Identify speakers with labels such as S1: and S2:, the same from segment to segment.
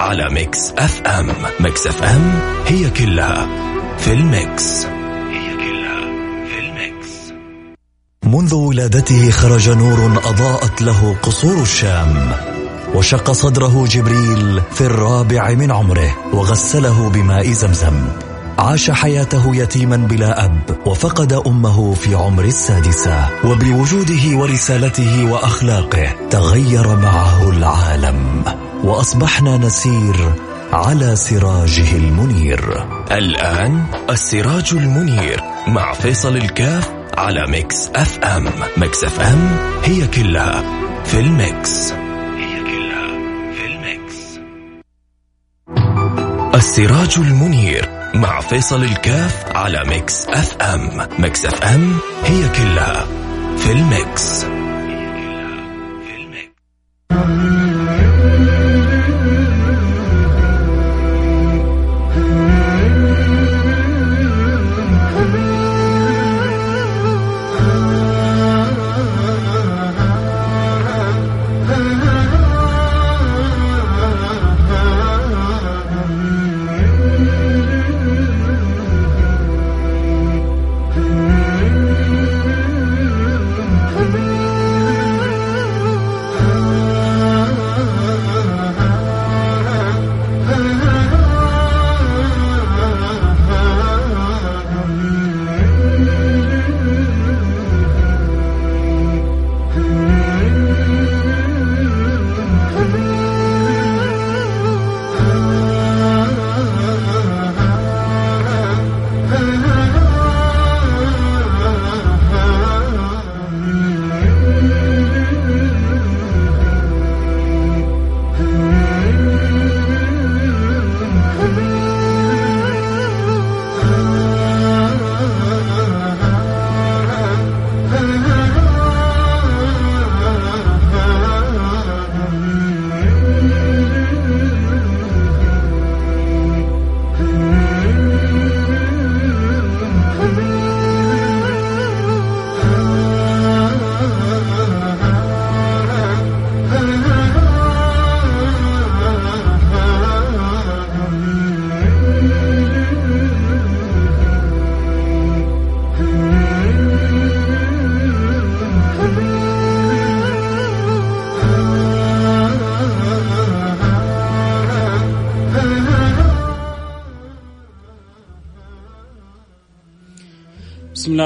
S1: على Mix FM. Mix FM هي كلها في ال Mix. هي كلها في ال Mix.
S2: منذ ولادته خرج نور أضاءت له قصور الشام وشق صدره جبريل في الرابع من عمره وغسله بماء زمزم. عاش حياته يتيما بلا أب وفقد أمه في عمر السادسة وبوجوده ورسالته وأخلاقه تغير معه العالم وأصبحنا نسير على سراجه المنير.
S1: الآن السراج المنير مع فيصل الكاف على Mix FM. Mix FM هي كلها في ال Mix. هي كلها في ال Mix. السراج المنير مع فيصل الكاف على Mix FM. Mix FM هي كلها في ال
S3: Mix.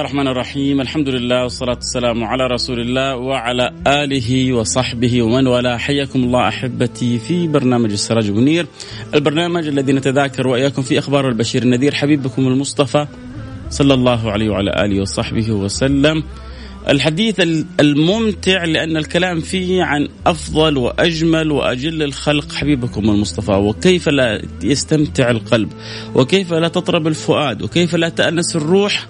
S3: الله الرحمن الرحيم. الحمد لله والصلاة والسلام على رسول الله وعلى آله وصحبه ومن والاه. حياكم الله أحبتي في برنامج السراج المنير البرنامج الذي نتذاكر وإياكم في أخبار البشير النذير. حبيبكم المصطفى صلى الله عليه وعلى آله وصحبه وسلم. الحديث الممتع لأن الكلام فيه عن أفضل وأجمل وأجل الخلق. حبيبكم المصطفى وكيف لا يستمتع القلب وكيف لا تطرب الفؤاد وكيف لا تأنس الروح.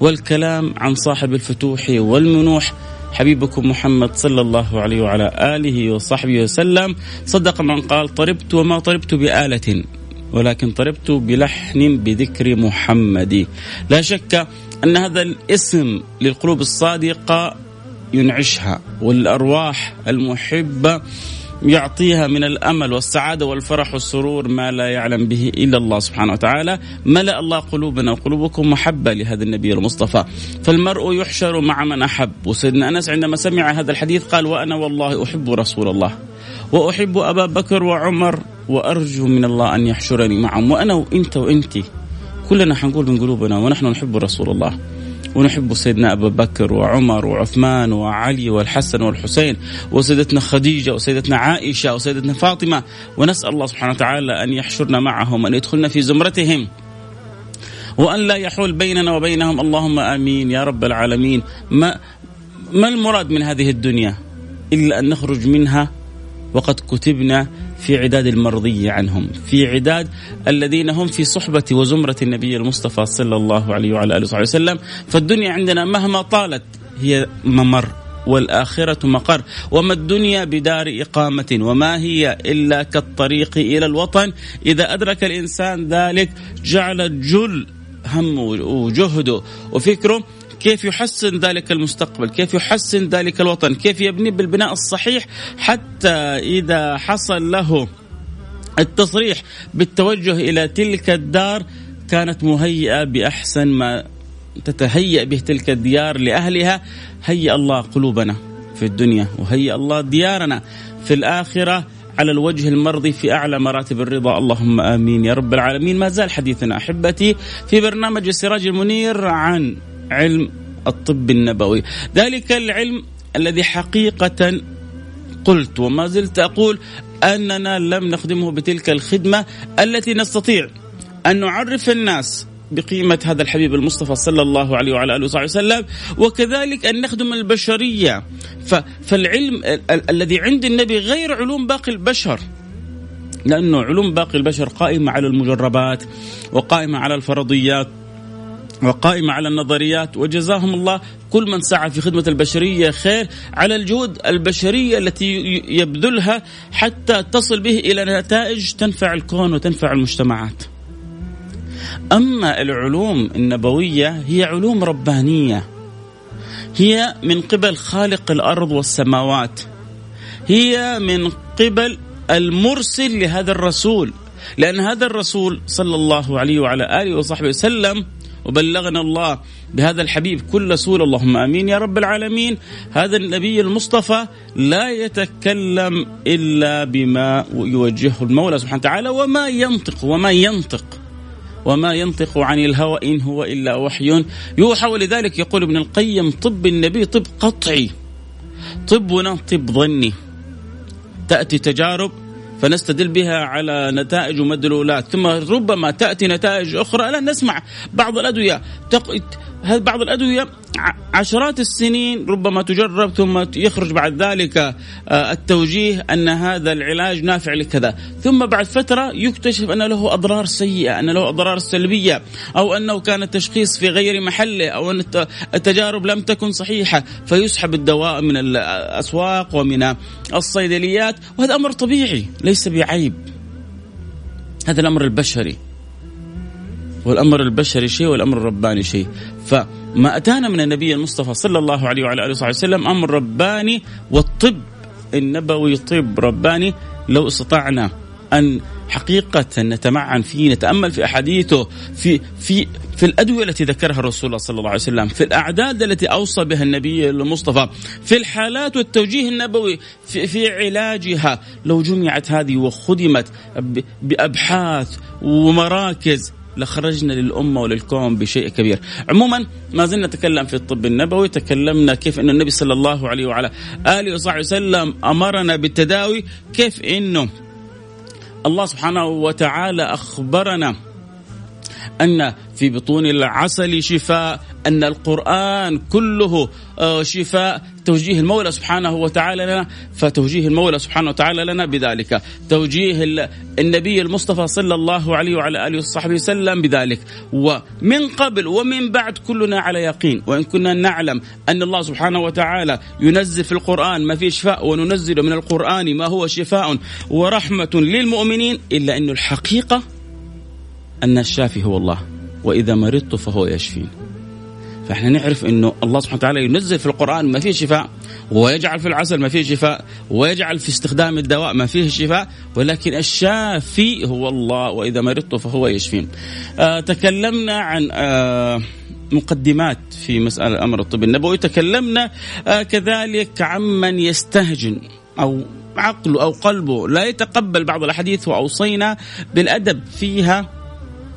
S3: والكلام عن صاحب الفتوح والمنوح حبيبكم محمد صلى الله عليه وعلى آله وصحبه وسلم. صدق من قال طربت وما طربت بآلة ولكن طربت بلحن بذكر محمد. لا شك أن هذا الاسم للقلوب الصادقة ينعشها والأرواح المحبة يعطيها من الأمل والسعادة والفرح والسرور ما لا يعلم به إلا الله سبحانه وتعالى، ملأ الله قلوبنا وقلوبكم محبة لهذا النبي المصطفى، فالمرء يحشر مع من أحب، وسيدنا أنس عندما سمع هذا الحديث قال وأنا والله أحب رسول الله، وأحب أبا بكر وعمر وأرجو من الله أن يحشرني معهم، وأنا وأنت وانت كلنا حنقول من قلوبنا ونحن نحب رسول الله. ونحب سيدنا أبا بكر وعمر وعثمان وعلي والحسن والحسين وسيدتنا خديجة وسيدتنا عائشة وسيدتنا فاطمة. ونسأل الله سبحانه وتعالى أن يحشرنا معهم أن يدخلنا في زمرتهم. وأن لا يحول بيننا وبينهم اللهم آمين يا رب العالمين. ما, ما المراد من هذه الدنيا إلا أن نخرج منها وقد كتبنا في عداد المرضي عنهم في عداد الذين هم في صحبة وزمرة النبي المصطفى صلى الله عليه وعلى آله وصحبه وسلم. فالدنيا عندنا مهما طالت هي ممر والآخرة مقر. وما الدنيا بدار إقامة وما هي إلا كالطريق إلى الوطن. إذا أدرك الإنسان ذلك جعل جل همه وجهده وفكره. كيف يحسن ذلك المستقبل؟ كيف يحسن ذلك الوطن؟ كيف يبني بالبناء الصحيح حتى إذا حصل له التصريح بالتوجه إلى تلك الدار كانت مهيئة بأحسن ما تتهيأ به تلك الديار لأهلها. هيأ الله قلوبنا في الدنيا وهيأ الله ديارنا في الآخرة على الوجه المرضي في أعلى مراتب الرضا. اللهم آمين. يا رب العالمين. ما زال حديثنا أحبتي في برنامج السراج المنير عن علم الطب النبوي. ذلك العلم الذي حقيقة قلت وما زلت أقول أننا لم نخدمه بتلك الخدمة التي نستطيع أن نعرف الناس بقيمة هذا الحبيب المصطفى صلى الله عليه وعلى آله وصحبه وسلم وكذلك أن نخدم البشرية. فالعلم الذي عند النبي غير علوم باقي البشر. لأنه علوم باقي البشر قائمة على المجربات وقائمة على الفرضيات. وقائمة على النظريات وجزاهم الله كل من سعى في خدمة البشرية خير على الجهود البشرية التي يبذلها حتى تصل به إلى نتائج تنفع الكون وتنفع المجتمعات. أما العلوم النبوية هي علوم ربانية. هي من قبل خالق الأرض والسماوات. هي من قبل المرسل لهذا الرسول. لأن هذا الرسول صلى الله عليه وعلى آله وصحبه وسلم وبلغنا الله بهذا الحبيب كل سورة اللهم آمين يا رب العالمين. هذا النبي المصطفى لا يتكلم إلا بما يوجهه المولى سبحانه وتعالى وما ينطق وما ينطق وما ينطق عن الهوى إن هو إلا وحي. يوحى ولذلك يقول ابن القيم طب النبي طب قطعي طبنا طب ظني. تأتي تجارب فنستدل بها على نتائج ومدلولات ثم ربما تأتي نتائج أخرى. لا نسمع بعض الأدوية. بعض الأدوية عشرات السنين ربما تجرب ثم يخرج بعد ذلك آه، التوجيه أن هذا العلاج نافع لكذا. ثم بعد فترة يكتشف أن له أضرار سيئة أن له أضرار سلبية أو أنه كان التشخيص في غير محله أو أن التجارب لم تكن صحيحة. فيسحب الدواء من الأسواق ومن الصيدليات وهذا أمر طبيعي ليس بعيب. هذا الأمر البشري. والأمر البشري شيء والأمر الرباني شيء. فما أتانا من النبي المصطفى صلى الله عليه وعلى آله وصحبه وسلم أمر رباني والطب. النبوي طب رباني لو استطعنا أن حقيقة نتمعن فيه نتأمل في أحاديثه في في في الأدوية التي ذكرها الرسول صلى الله عليه وسلم في الأعداد التي أوصى بها النبي المصطفى في الحالات والتوجيه النبوي في, في علاجها. لو جمعت هذه وخدمت بأبحاث ومراكز لخرجنا للأمة وللكون بشيء كبير. عموما ما زلنا نتكلم في الطب النبوي تكلمنا كيف أن النبي صلى الله عليه وعلى آله وصحبه وسلم أمرنا بالتداوي كيف أنه الله سبحانه وتعالى أخبرنا أن في بطون العسل شفاء أن القرآن كله آه، شفاء. توجيه المولى سبحانه وتعالى لنا فتوجيه المولى سبحانه وتعالى لنا بذلك. توجيه النبي المصطفى صلى الله عليه وعلى آله وصحبه وسلم بذلك. ومن قبل ومن بعد كلنا على يقين. وإن كنا نعلم أن الله سبحانه وتعالى ينزل في القرآن ما فيه شفاء وننزل من القرآن ما هو شفاء ورحمة للمؤمنين إلا أن الحقيقة أن الشافي هو الله وإذا مرضت فهو يشفين فإحنا نعرف إنه الله سبحانه وتعالى ينزل في القرآن ما فيه شفاء ويجعل في العسل ما فيه شفاء ويجعل في استخدام الدواء ما فيه شفاء ولكن الشافي هو الله وإذا مرضت فهو يشفين. آه تكلمنا عن آه مقدمات في مسألة أمر الطب النبوي. تكلمنا آه كذلك عمن يستهجن أو عقله أو قلبه لا يتقبل بعض الأحاديث وأوصينا بالأدب فيها.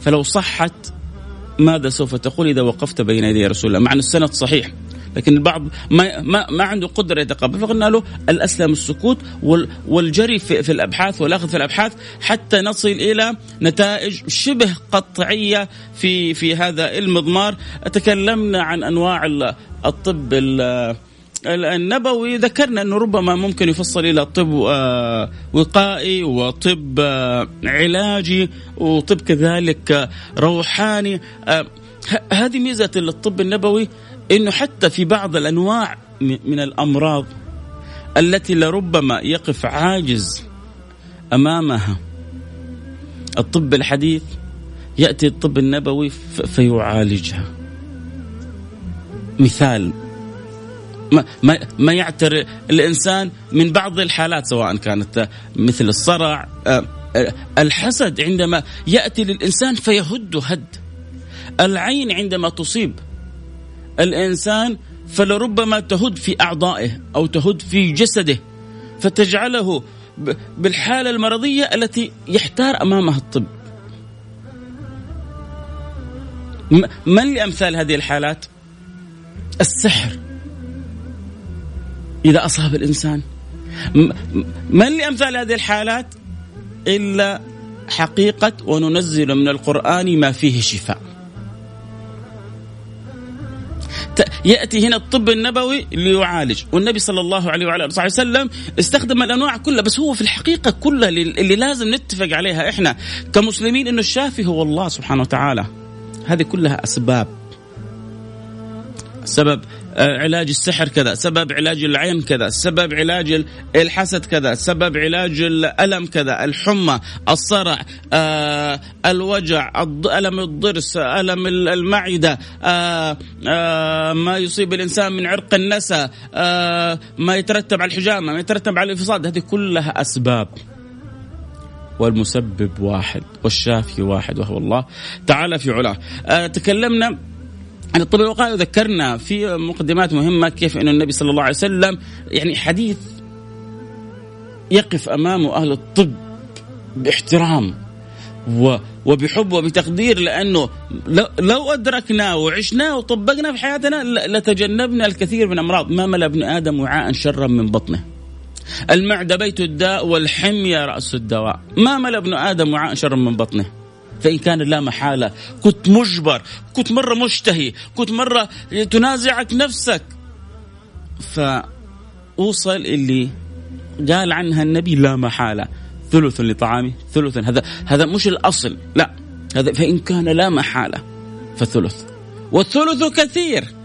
S3: فلو صحت ماذا سوف تقول إذا وقفت بين يدي رسول الله؟ مع أن السند صحيح لكن البعض ما ما, ما عنده قدرة يتقبل. فقلنا له الأسلم السكوت والجري في, في الأبحاث والأخذ في الأبحاث حتى نصل إلى نتائج شبه قطعية في في هذا المضمار. تكلمنا عن أنواع الطب النبوي ذكرنا أنه ربما ممكن يفصل إلى طب آه، وقائي وطب آه، علاجي وطب كذلك روحاني. هذه ميزة الطب النبوي إنه حتى في بعض الأنواع من الأمراض التي لربما يقف عاجز أمامها الطب الحديث يأتي الطب النبوي فيعالجها. مثال ما ما يعتري الإنسان من بعض الحالات سواء كانت مثل الصرع آه، آه، الحسد عندما يأتي للإنسان فيهد هد العين عندما تصيب الإنسان فلربما تهد في أعضائه أو تهد في جسده فتجعله بالحالة المرضية التي يحتار أمامها الطب. من لأمثال هذه الحالات؟ السحر إذا أصاب الإنسان. من لأمثال هذه الحالات؟ إلا حقيقة وننزل من القرآن ما فيه شفاء. يأتي هنا الطب النبوي ليعالج والنبي صلى الله عليه وعلى آله وسلم استخدم الأنواع كلها بس هو في الحقيقة كلها اللي لازم نتفق عليها إحنا كمسلمين إنه الشافي هو الله سبحانه وتعالى هذه كلها أسباب سبب علاج السحر كذا سبب علاج العين كذا سبب علاج الحسد كذا سبب علاج الألم كذا الحمى الصرع آه الوجع ألم الضرس ألم المعدة آه آه ما يصيب الإنسان من عرق النسا آه ما يترتب على الحجامة ما يترتب على الانفصاد هذه كلها أسباب. والمسبب واحد والشافي واحد وهو الله تعالى في علاه. آه تكلمنا عن الطب الوقائي ذكرنا في مقدمات مهمة كيف ان النبي صلى الله عليه وسلم يعني حديث يقف امامه أهل الطب باحترام وبحب وبتقدير لأنه لو ادركناه وعشناه وطبقنا في حياتنا لتجنبنا الكثير من أمراض ما ملأ ابن آدم وعاء شرا من بطنه. المعدة بيت الداء والحميه رأس الدواء، ما ملأ ابن آدم وعاء شرا من بطنه. فإن كان لا محالة. كنت مجبر. كنت مرة مشتهي. كنت مرة تنازعك نفسك. فأوصل اللي قال عنها النبي لا محالة. ثلث لطعامي ثلث هذا هذا مش الأصل. لا. هذا فإن كان لا محالة فثلث والثلث كثير.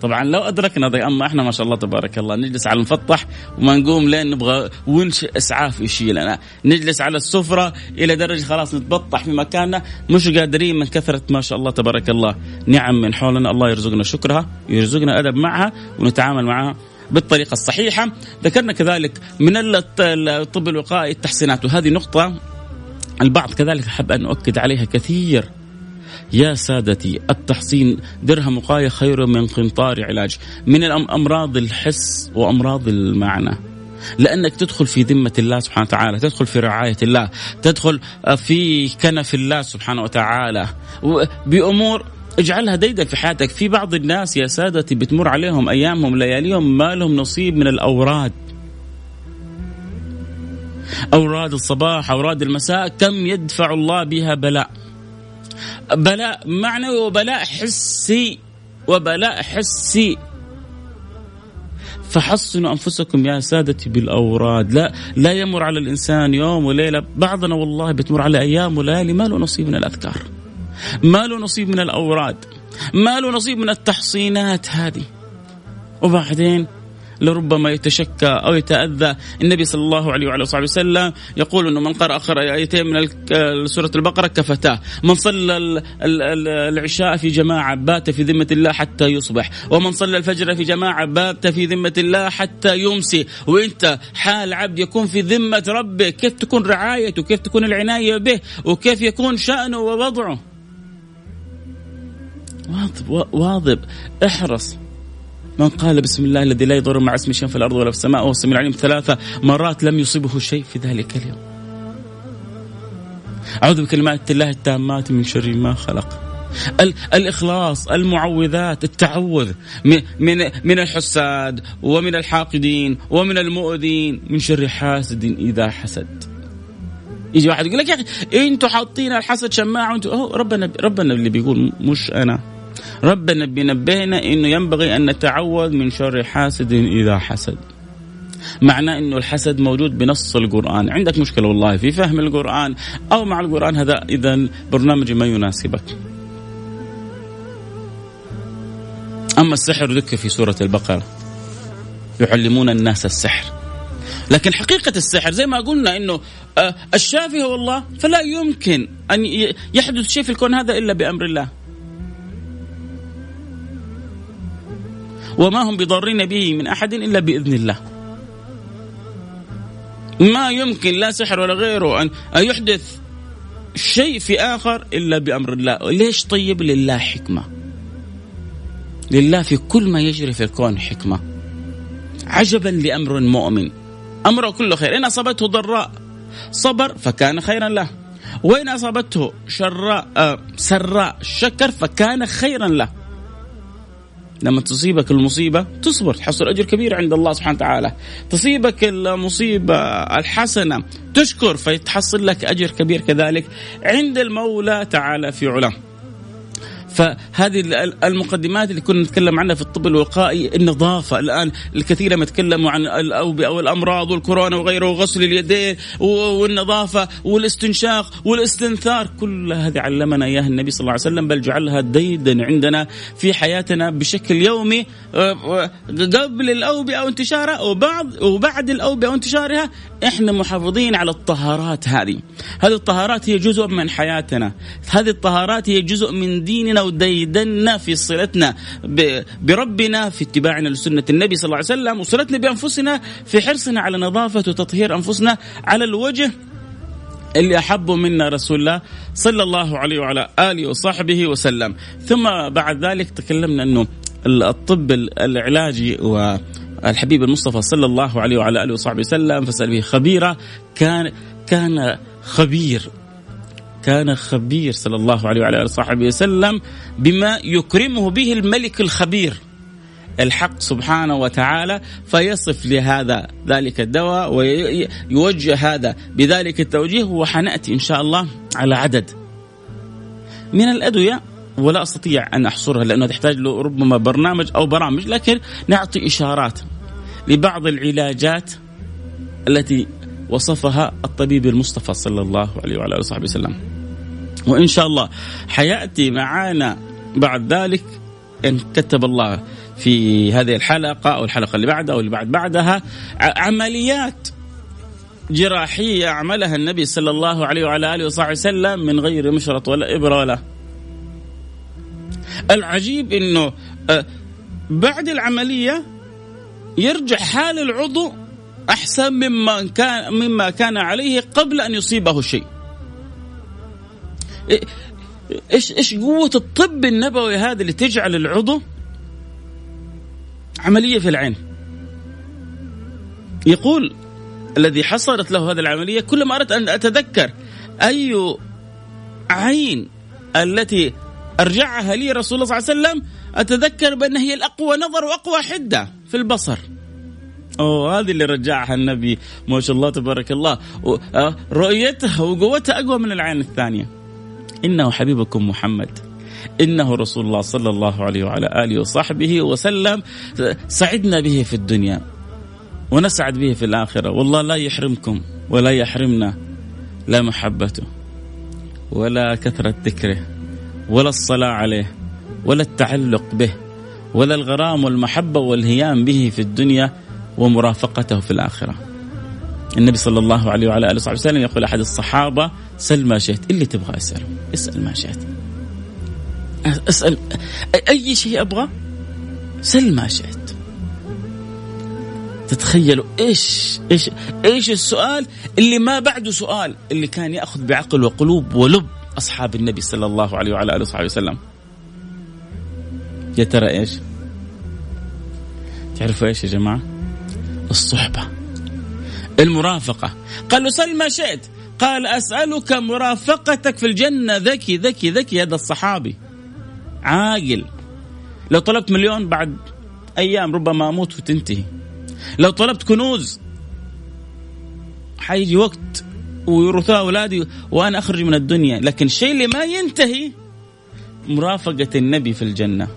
S3: طبعا لو أدركنا ضي أما إحنا ما شاء الله تبارك الله نجلس على المسطح وما نقوم لين نبغى ونش إسعاف يشيلنا. نجلس على السفرة إلى درجة خلاص نتبطح في مكاننا مش قادرين من كثرة ما شاء الله تبارك الله. نعم من حولنا الله يرزقنا شكرها يرزقنا أدب معها ونتعامل معها بالطريقة الصحيحة. ذكرنا كذلك من الطب الوقائي التحسينات وهذه نقطة البعض كذلك أحب أن أؤكد عليها كثير. يا سادتي التحصين درهم وقاية خير من قنطار علاج. من أمراض الحس وأمراض المعنى. لأنك تدخل في ذمة الله سبحانه وتعالى تدخل في رعاية الله تدخل في كنف الله سبحانه وتعالى. بأمور اجعلها ديدا في حياتك. في بعض الناس يا سادتي بتمر عليهم أيامهم لياليهم ما لهم نصيب من الأوراد. أوراد الصباح أوراد المساء كم يدفع الله بها بلاء. بلاء معنوي وبلاء حسي وبلاء حسي. فحصنوا أنفسكم يا سادتي بالأوراد. لا لا يمر على الإنسان يوم وليلة. بعضنا والله بتمر على أيام وليالي ما له نصيب من الأذكار. ما له نصيب من الأوراد. ما له نصيب من التحصينات هذه. وبعدين لربما يتشكى أو يتأذى. النبي صلى الله عليه وعلى اله وسلم يقول إنه من قرأ آخر آيتين من سورة البقرة كفتاه. من صلى العشاء في جماعة بات في ذمة الله حتى يصبح. ومن صلى الفجر في جماعة بات في ذمة الله حتى يمسي. وإنت حال عبد يكون في ذمة ربه. كيف تكون رعايته؟ كيف تكون العناية به؟ وكيف يكون شأنه ووضعه؟ واظب واظب احرص. من قال بسم الله الذي لا يضر مع اسمه شيء في الأرض ولا في السماء وهو السميع العليم ثلاثة مرات لم يصبه شيء في ذلك اليوم. أعوذ بكلمات الله التامات من شر ما خلق. الإخلاص، المعوذات، التعوذ من من من الحساد ومن الحاقدين ومن المؤذين من شر حاسد إذا حسد. يجي واحد يقول لك يا أخي إنتوا حاطين الحسد شماعة وانتوا ربنا ربنا اللي بيقول مش أنا ربنا بينبهنا إنه ينبغي أن نتعوذ من شر حاسد إذا حسد. معناه إنه الحسد موجود بنص القرآن. عندك مشكلة والله في فهم القرآن أو مع القرآن هذا إذا برنامج ما يناسبك. أما السحر ذكر في سورة البقرة. يعلمون الناس السحر. لكن حقيقة السحر زي ما قلنا أنه آه، الشافي هو الله فلا يمكن أن يحدث شيء في الكون هذا إلا بأمر الله. وما هم بضارين به من أحد إلا بإذن الله. ما يمكن لا سحر ولا غيره أن يحدث شيء في آخر إلا بأمر الله. ليش طيب؟ لله حكمة. لله في كل ما يجري في الكون حكمة. عجبا لأمر مؤمن. أمره كله خير. إن أصابته ضراء صبر فكان خيرا له. وإن أصابته شراء آه سراء شكر فكان خيرا له. لما تصيبك المصيبة تصبر تحصل أجر كبير عند الله سبحانه وتعالى. تصيبك المصيبة الحسنة تشكر فيتحصل لك أجر كبير كذلك. عند المولى تعالى في علاه. فهذه المقدمات اللي كنا نتكلم عنها في الطب الوقائي النظافة. الآن الكثير لما يتكلموا عن الاوبئه والامراض والكورونا وغيره وغسل اليدين والنظافة والاستنشاق والاستنثار. كل هذه علمنا إياها النبي صلى الله عليه وسلم بل جعلها ديدا عندنا في حياتنا بشكل يومي. آه، قبل الأوبئة وانتشارها وبعد وبعد الأوبئة وانتشارها إحنا محافظين على الطهارات هذه. هذه الطهارات هي جزء من حياتنا. هذه الطهارات هي جزء من ديننا وديدنا في صلتنا بربنا في اتباعنا لسنة النبي صلى الله عليه وسلم وصلتنا بأنفسنا في حرصنا على نظافة وتطهير أنفسنا على الوجه اللي أحبه منا رسول الله صلى الله عليه وعلى آله وصحبه وسلم. ثم بعد ذلك تكلمنا أنه الطب العلاجي و الحبيب المصطفى صلى الله عليه وعلى آله وصحبه وسلم فسأل به خبيره كان كان خبير كان خبير صلى الله عليه وعلى آله وصحبه وسلم بما يكرمه به الملك الخبير الحق سبحانه وتعالى فيصف لهذا ذلك الدواء ويوجه هذا بذلك التوجيه وحنأتي إن شاء الله على عدد من الأدوية ولا أستطيع أن أحصرها لأنها تحتاج له ربما برنامج أو برامج لكن نعطي إشارات لبعض العلاجات التي وصفها الطبيب المصطفى صلى الله عليه وعلى آله وصحبه وسلم. وإن شاء الله حيأتي معانا بعد ذلك إن كتب الله في هذه الحلقة أو الحلقة اللي بعدها أو اللي بعد بعدها عمليات جراحية عملها النبي صلى الله عليه وعلى آله وصحبه وسلم من غير مشرط ولا إبرة ولا العجيب إنه آه، بعد العملية يرجع حال العضو أحسن مما كان مما كان عليه قبل أن يصيبه شيء. إيش إيش قوة الطب النبوي هذا اللي تجعل العضو عملية في العين. يقول الذي حصلت له هذه العملية كلما أردت أن أتذكر أي عين التي أرجعها لي رسول الله صلى الله عليه وسلم أتذكر بأن هي الأقوى نظر وأقوى حدة في البصر. أوه هذه اللي رجعها النبي ما شاء الله تبارك الله آه، رؤيتها وقوتها أقوى من العين الثانية. إنه حبيبكم محمد. إنه رسول الله صلى الله عليه وعلى آله وصحبه وسلم. سعدنا به في الدنيا ونسعد به في الآخرة. والله لا يحرمكم ولا يحرمنا لا محبته ولا كثرة ذكره ولا الصلاة عليه ولا التعلق به ولا الغرام والمحبة والهيام به في الدنيا ومرافقته في الآخرة. النبي صلى الله عليه وعلى آله وصحبه وسلم يقول أحد الصحابة سل ما شئت اللي تبغى أسأله. اسأل ما شئت. أسأل أي شيء أبغى؟ سل ما شئت. تتخيلوا إيش إيش إيش السؤال اللي ما بعده سؤال اللي كان يأخذ بعقل وقلوب ولب أصحاب النبي صلى الله عليه وعلى آله وصحبه وسلم. يا ترى إيش؟ تعرفوا إيش يا جماعة؟ الصحبة. المرافقة. قال له سل ما شئت. قال أسألك مرافقتك في الجنة. ذكي ذكي ذكي هذا الصحابي. عاقل. لو طلبت مليون بعد أيام ربما أموت وتنتهي. لو طلبت كنوز حيجي وقت ويورثوها أولادي وأنا أخرج من الدنيا. لكن الشيء اللي ما ينتهي مرافقة النبي في الجنة.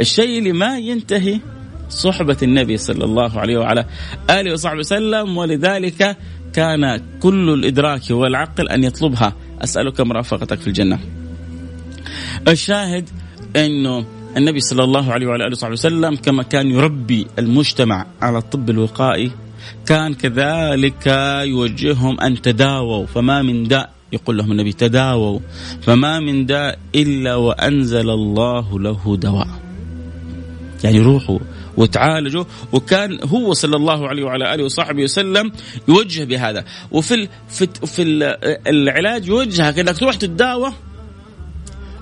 S3: الشيء اللي ما ينتهي صحبة النبي صلى الله عليه وعلى آله وصحبه وسلم. ولذلك كان كل الإدراك والعقل أن يطلبها. أسألك مرافقتك في الجنة. الشاهد أنه النبي صلى الله عليه وعلى آله وصحبه وسلم كما كان يربي المجتمع على الطب الوقائي كان كذلك يوجههم أن تداووا. فما من داء يقول لهم النبي تداووا. فما من داء إلا وأنزل الله له دواء. يعني روحوا وتعالجوا وكان هو صلى الله عليه وعلى آله وصحبه وسلم يوجه بهذا. وفي في, في العلاج يوجهك إنك تروح تتداوى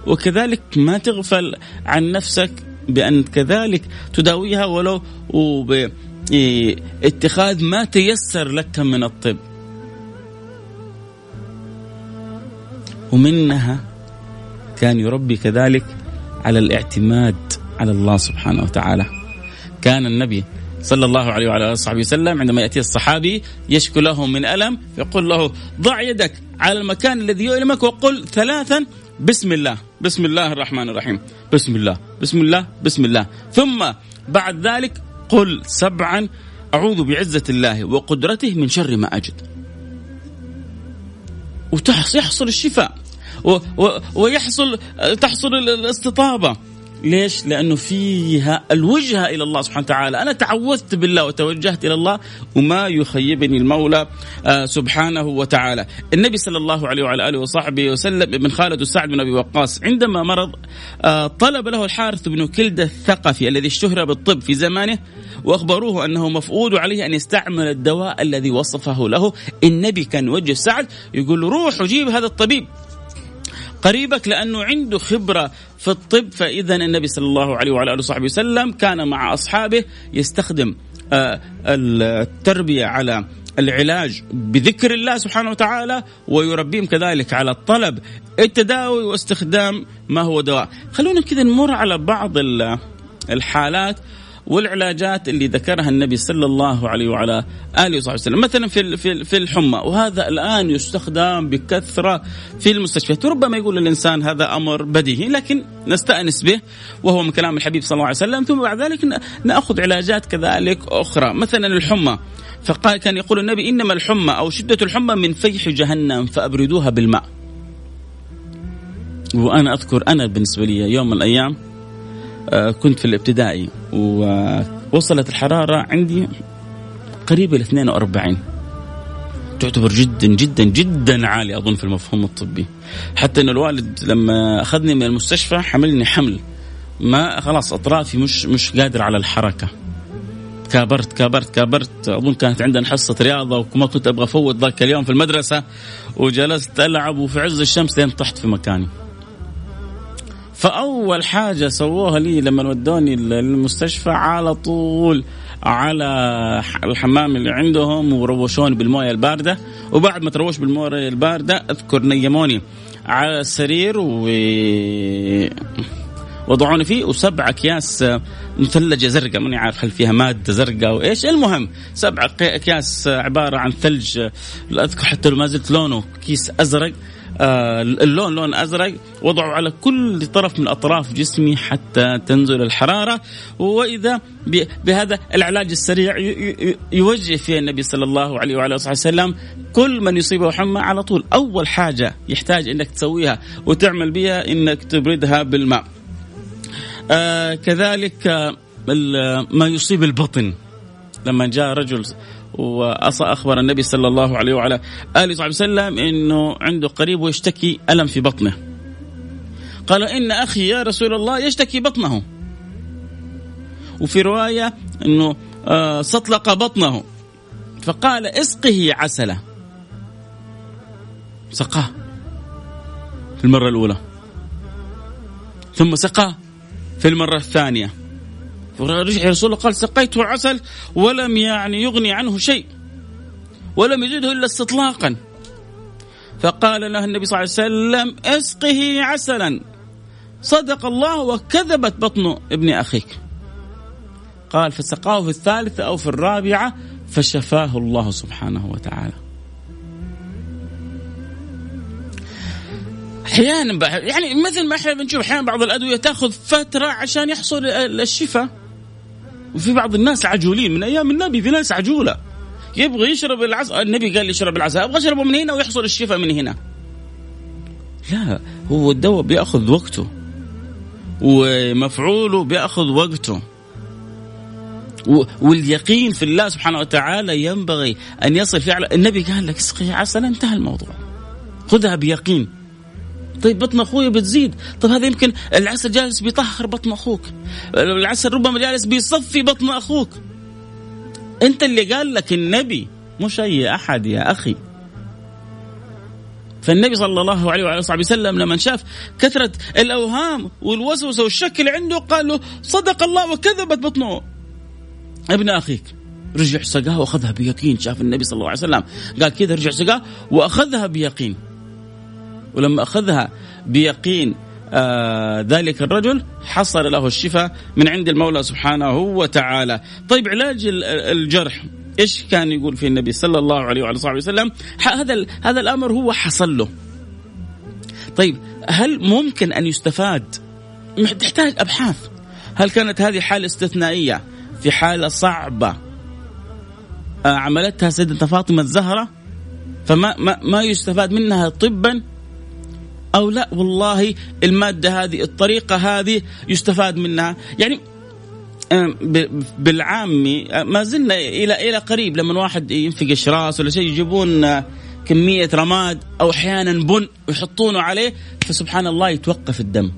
S3: وكذلك ما تغفل عن نفسك بأن كذلك تداويها ولو باتخاذ ما تيسر لك من الطب. ومنها كان يربي كذلك على الاعتماد على الله سبحانه وتعالى. كان النبي صلى الله عليه وعلى آله وصحبه وسلم عندما يأتي الصحابي يشكو له من ألم يقول له ضع يدك على المكان الذي يؤلمك وقل ثلاثا بسم الله بسم الله الرحمن الرحيم بسم الله بسم الله بسم الله. ثم بعد ذلك قل سبعا أعوذ بعزة الله وقدرته من شر ما أجد. ويحصل الشفاء ويحصل تحصل الاستطابة. ليش؟ لأنه فيها الوجهة إلى الله سبحانه وتعالى. أنا تعوذت بالله وتوجهت إلى الله وما يخيبني المولى آه، سبحانه وتعالى. النبي صلى الله عليه وعلى آله وصحبه وسلم ابن خالد سعد بن أبي وقاص عندما مرض آه، طلب له الحارث بن كلدة الثقفي الذي اشتهر بالطب في زمانه وأخبروه أنه مفقود عليه أن يستعمل الدواء الذي وصفه له. النبي كان وجه سعد يقول له روح وجيب هذا الطبيب. قريبك لأنه عنده خبرة في الطب فاذا النبي صلى الله عليه وعلى آله وصحبه وسلم كان مع أصحابه يستخدم آه، التربية على العلاج بذكر الله سبحانه وتعالى ويربيهم كذلك على الطلب التداوي واستخدام ما هو دواء. خلونا كذا نمر على بعض الحالات والعلاجات اللي ذكرها النبي صلى الله عليه وعلى آله وصحبه وسلم. مثلا في في الحمى وهذا الآن يستخدم بكثرة في المستشفيات. وربما يقول الإنسان هذا أمر بديهي لكن نستأنس به وهو من كلام الحبيب صلى الله عليه وسلم. ثم بعد ذلك نأخذ علاجات كذلك أخرى. مثلا الحمى فقال كان يقول النبي إنما الحمى أو شدة الحمى من فيح جهنم فأبردوها بالماء. وأنا أذكر أنا بالنسبة لي يوم من الأيام كنت في الابتدائي ووصلت الحرارة عندي قريبة ل 42 تعتبر جدا جدا جدا عالية أظن في المفهوم الطبي. حتى أن الوالد لما أخذني من المستشفى حملني حمل. ما خلاص أطرافي مش مش قادر على الحركة. كابرت كابرت كابرت. أظن كانت عندنا حصة رياضة وما كنت أبغى أفوت ذاك اليوم في المدرسة. وجلست ألعب وفي عز الشمس لين طحت في مكاني. فأول حاجة سووها لي لما ودوني للمستشفى على طول على الحمام اللي عندهم وروشوني بالموية الباردة. وبعد ما تروش بالموية الباردة أذكر نيموني على السرير و وضعوني فيه وسبع أكياس مثلجة زرقاء ماني عارف هل فيها مادة زرقاء أو إيش. المهم سبع أكياس عبارة عن ثلج أذكر حتى ما زلت لونه كيس أزرق. اللون لون أزرق وضعوا على كل طرف من أطراف جسمي حتى تنزل الحرارة. وإذا بهذا العلاج السريع يوجه فيه النبي صلى الله عليه وعلى آله وسلم كل من يصيبه حمى على طول. أول حاجة يحتاج إنك تسويها وتعمل بها إنك تبردها بالماء. آه كذلك آه ما يصيب البطن. لما جاء رجل وأخبر النبي صلى الله عليه وعلى آله وصحبه وسلم أنه عنده قريب ويشتكي ألم في بطنه. قال إن أخي يا رسول الله يشتكي بطنه. وفي رواية أنه آه، سطلق بطنه. فقال اسقه عسلة سقاه. في المرة الأولى. ثم سقاه في المرة الثانية. رجع رسول الله قال سقيته عسل ولم يعني يغني عنه شيء ولم يزده إلا استطلاقا. فقال له النبي صلى الله عليه وسلم أسقه عسلا. صدق الله وكذبت بطن ابن أخيك. قال فسقاه في الثالثة أو في الرابعة فشفاه الله سبحانه وتعالى. أحيانا يعني مثل ما إحنا بنشوف أحيانا بعض الأدوية تأخذ فترة عشان يحصل الشفاء. وفي بعض الناس عجولين. من أيام النبي في ناس عجولة. يبغى يشرب العسل النبي قال يشرب العسل أبغى أشربه من هنا ويحصل الشفاء من هنا. لا هو الدواء بيأخذ وقته. ومفعوله بيأخذ وقته. واليقين في الله سبحانه وتعالى ينبغي أن يصل فعلا النبي قال لك اسقي عسل انتهى الموضوع. خذها بيقين. طيب بطن أخوي بتزيد. طيب هذا يمكن العسل جالس بيطهر بطن أخوك. العسل ربما جالس بيصفي بطن أخوك. أنت اللي قال لك النبي مش اي أحد يا أخي. فالنبي صلى الله عليه وعلى صحبه وسلم لما شاف كثرة الأوهام والوسوسة والشك اللي عنده قال له صدق الله وكذبت بطنه. ابن أخيك رجع سقاه وأخذها بيقين. شاف النبي صلى الله عليه وسلم قال كذا رجع سقاه وأخذها بيقين. ولما أخذها بيقين آه ذلك الرجل حصل له الشفاء من عند المولى سبحانه وتعالى. طيب علاج الجرح إيش كان يقول في النبي صلى الله عليه وعلى صحبه وسلم؟ هذا هذا الأمر هو حصل له. طيب هل ممكن أن يستفاد؟ تحتاج أبحاث. هل كانت هذه حالة استثنائية؟ في حالة صعبة. آه، عملتها سيدتنا فاطمة الزهرة فما ما, ما يستفاد منها طبا أو لا والله المادة هذه الطريقة هذه يستفاد منها يعني بالعامي ما زلنا إلى إلى قريب لما واحد ينفقش راس ولا شيء يجيبون كمية رماد أو أحيانا بن ويحطونه عليه فسبحان الله يتوقف الدم.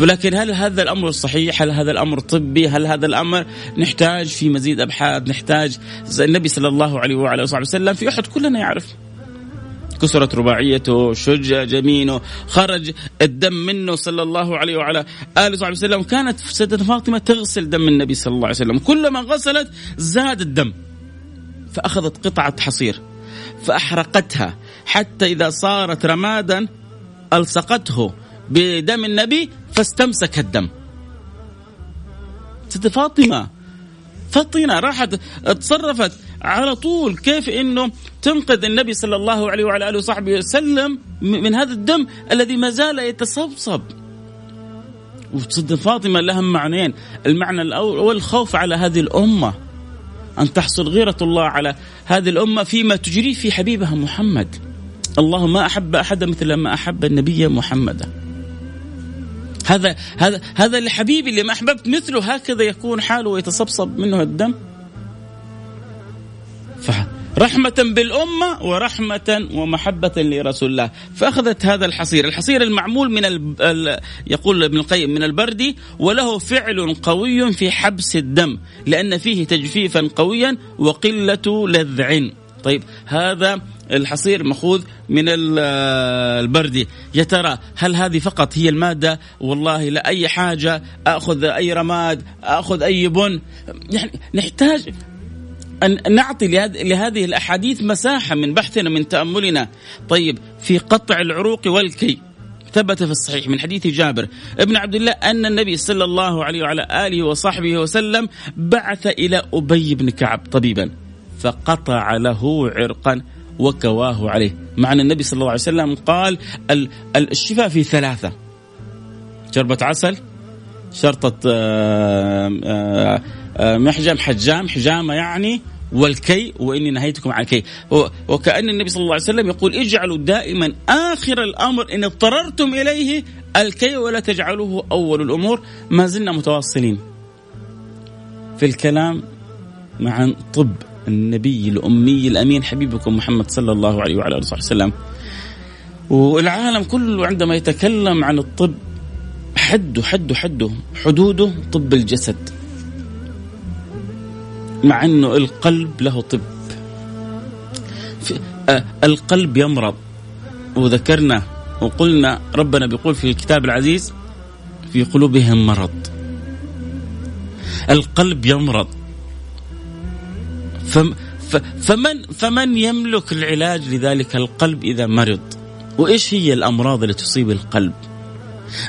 S3: ولكن هل هذا الأمر صحيح؟ هل هذا الأمر طبي؟ هل هذا الأمر نحتاج في مزيد أبحاث؟ نحتاج النبي صلى الله عليه وعلى آله وسلم في أحد كلنا يعرف كسرت رباعيته شج جمينه خرج الدم منه صلى الله عليه وعلى آله وصحبه وسلم. كانت سيدة فاطمة تغسل دم النبي صلى الله عليه وسلم. كلما غسلت زاد الدم فأخذت قطعة حصير فأحرقتها حتى إذا صارت رمادا ألصقته بدم النبي فاستمسك الدم. ست فاطمة فطنة راحت تصرفت على طول كيف إنه تنقذ النبي صلى الله عليه وعلى آله وصحبه وسلم من هذا الدم الذي ما زال يتصبصب. وتصدق فاطمة لها معنيين. المعنى الأول الخوف على هذه الأمة. أن تحصل غيرة الله على هذه الأمة فيما تجريه في حبيبها محمد. الله ما أحب احدا مثل ما أحب النبي محمدا هذا هذا هذا لحبيبي اللي ما أحببت مثله هكذا يكون حاله ويتصبصب منه الدم. رحمة بالأمة ورحمة ومحبة لرسول الله. فأخذت هذا الحصير. الحصير المعمول من ال... يقول ابن القيم من البرد وله فعل قوي في حبس الدم لأن فيه تجفيفا قويا وقلة لذع. طيب هذا الحصير مأخوذ من البردي يا ترى هل هذه فقط هي المادة؟ والله لا أي حاجة. أخذ أي رماد أخذ أي بن. يعني نحتاج أن نعطي لهذه الأحاديث مساحة من بحثنا من تأملنا. طيب في قطع العروق والكي. ثبت في الصحيح من حديث جابر. ابن عبد الله أن النبي صلى الله عليه وعلى آله وصحبه وسلم بعث إلى أبي بن كعب طبيبا. فقطع له عرقا وكواه عليه. مع أن النبي صلى الله عليه وسلم قال الشفاء في ثلاثة. شربة عسل شرطة محجم حجام. حجامة يعني والكي وإني نهيتكم عن الكي وكأن النبي صلى الله عليه وسلم يقول اجعلوا دائما آخر الأمر إن اضطررتم إليه الكي ولا تجعلوه أول الأمور. ما زلنا متواصلين في الكلام مع طب. النبي الأمي الأمين حبيبكم محمد صلى الله عليه وعلى آله وصحبه وسلم. والعالم كله عندما يتكلم عن الطب حده حده حده حدوده طب الجسد. مع إنه القلب له طب. آه القلب يمرض. وذكرنا وقلنا ربنا بيقول في الكتاب العزيز في قلوبهم مرض. القلب يمرض. فمن فمن يملك العلاج لذلك القلب إذا مرض؟ وإيش هي الأمراض اللي تصيب القلب؟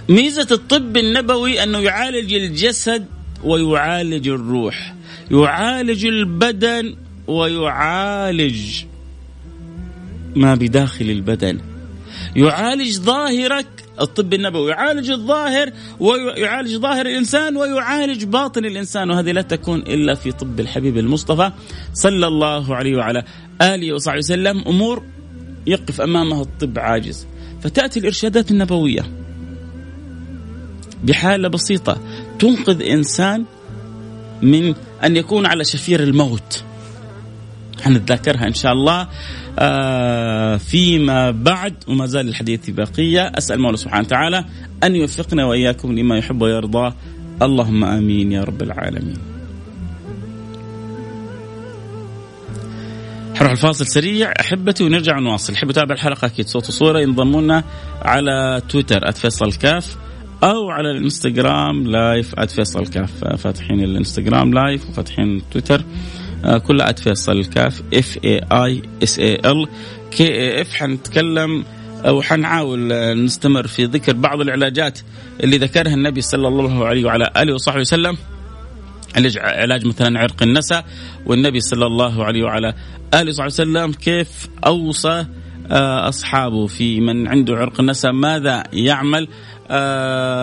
S3: ميزة الطب النبوي أنه يعالج الجسد ويعالج الروح يعالج البدن ويعالج ما بداخل البدن يعالج ظاهرك الطب النبوي يعالج الظاهر ويعالج ظاهر الإنسان ويعالج باطن الإنسان وهذه لا تكون إلا في طب الحبيب المصطفى صلى الله عليه وعلى آله وصحبه وسلم. أمور يقف امامها الطب عاجز. فتأتي الإرشادات النبوية بحالة بسيطة تنقذ إنسان من أن يكون على شفير الموت. حنتذاكرها إن شاء الله. آه فيما بعد وما زال الحديث بقيه أسأل المولى سبحانه وتعالى أن يوفقنا وإياكم لما يحب ويرضى. اللهم آمين يا رب العالمين. حروح الفاصل سريع. أحبتي ونرجع نواصل، حاب تتابع الحلقة أكيد صوت وصورة. ينضموا لنا على تويتر @فيصل كاف أو على الإنستغرام live @فيصل كاف. فاتحين الإنستغرام live وفاتحين تويتر. آه، كلها فيصل كاف F A I S A L K A F. حنتكلم أو حنحاول نستمر في ذكر بعض العلاجات اللي ذكرها النبي صلى الله عليه وعلى آله وصحبه وسلم. علاج مثلا عرق النسا والنبي صلى الله عليه وعلى آله وصحبه وسلم كيف أوصى آه، أصحابه في من عنده عرق النسا ماذا يعمل؟ آه،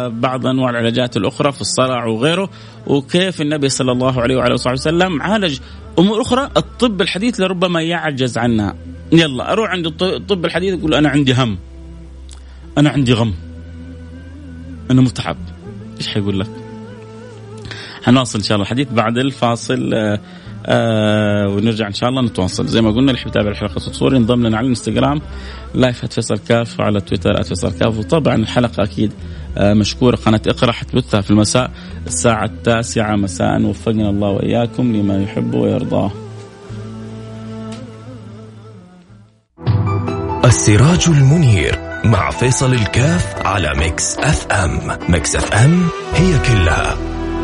S3: بعض أنواع العلاجات الأخرى في الصرع وغيره وكيف النبي صلى الله عليه وعلى اله وسلم عالج أمور أخرى الطب الحديث لربما يعجز عنها. يلا أروح عند الطب الحديث يقول أنا عندي هم. أنا عندي غم. أنا متعب. إيش حيقول لك؟ حنواصل إن شاء الله الحديث بعد الفاصل آه ونرجع إن شاء الله نتواصل زي ما قلنا اللي يتابع الحلقة الصور ينضم لنا على الإنستغرام لايف @فيصل كاف وعلى تويتر @فيصل كاف وطبعا الحلقة أكيد آه مشكورة قناة اقرأ حتبثها في المساء الساعة التاسعة مساء وفقنا الله وإياكم لما يحب ويرضاه.
S1: السراج المنير مع فيصل الكاف على Mix FM، Mix FM هي كلها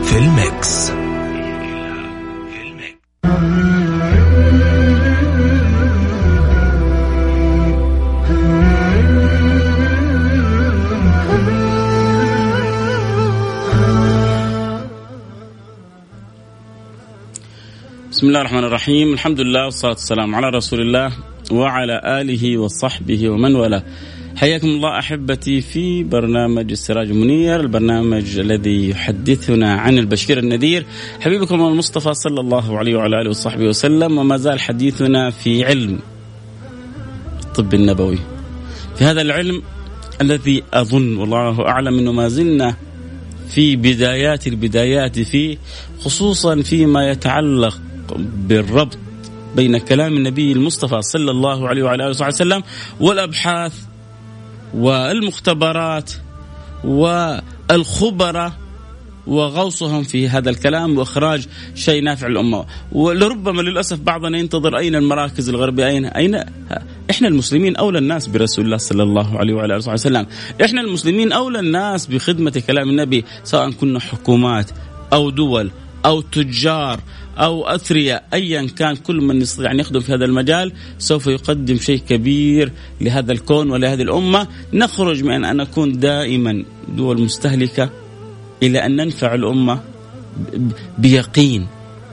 S1: في ال Mix.
S3: بسم الله الرحمن الرحيم الحمد لله والصلاة والسلام على رسول الله وعلى آله وصحبه ومن والاه حياكم الله أحبتي في برنامج السراج المنير البرنامج الذي يحدثنا عن البشير النذير. حبيبكم المصطفى صلى الله عليه وعلى آله وصحبه وسلم وما زال حديثنا في علم الطب النبوي. في هذا العلم الذي أظن والله أعلم أنه ما زلنا في بدايات البدايات فيه خصوصا فيما يتعلق بالربط بين كلام النبي المصطفى صلى الله عليه وعلى آله وصحبه وسلم والأبحاث والمختبرات والخبراء وغوصهم في هذا الكلام وإخراج شيء نافع للأمة. ولربما للأسف بعضنا ينتظر أين المراكز الغربية؟ اين اين إحنا المسلمين أولى الناس برسول الله صلى الله عليه وعلى آله وسلم. إحنا المسلمين أولى الناس بخدمة كلام النبي سواء كنا حكومات أو دول أو تجار أو أثرياء ايا كان كل من يستطيع أن يخدم في هذا المجال سوف يقدم شيء كبير لهذا الكون ولهذه الأمة. نخرج من أن نكون دائما دول مستهلكة إلى أن ننفع الأمة بيقين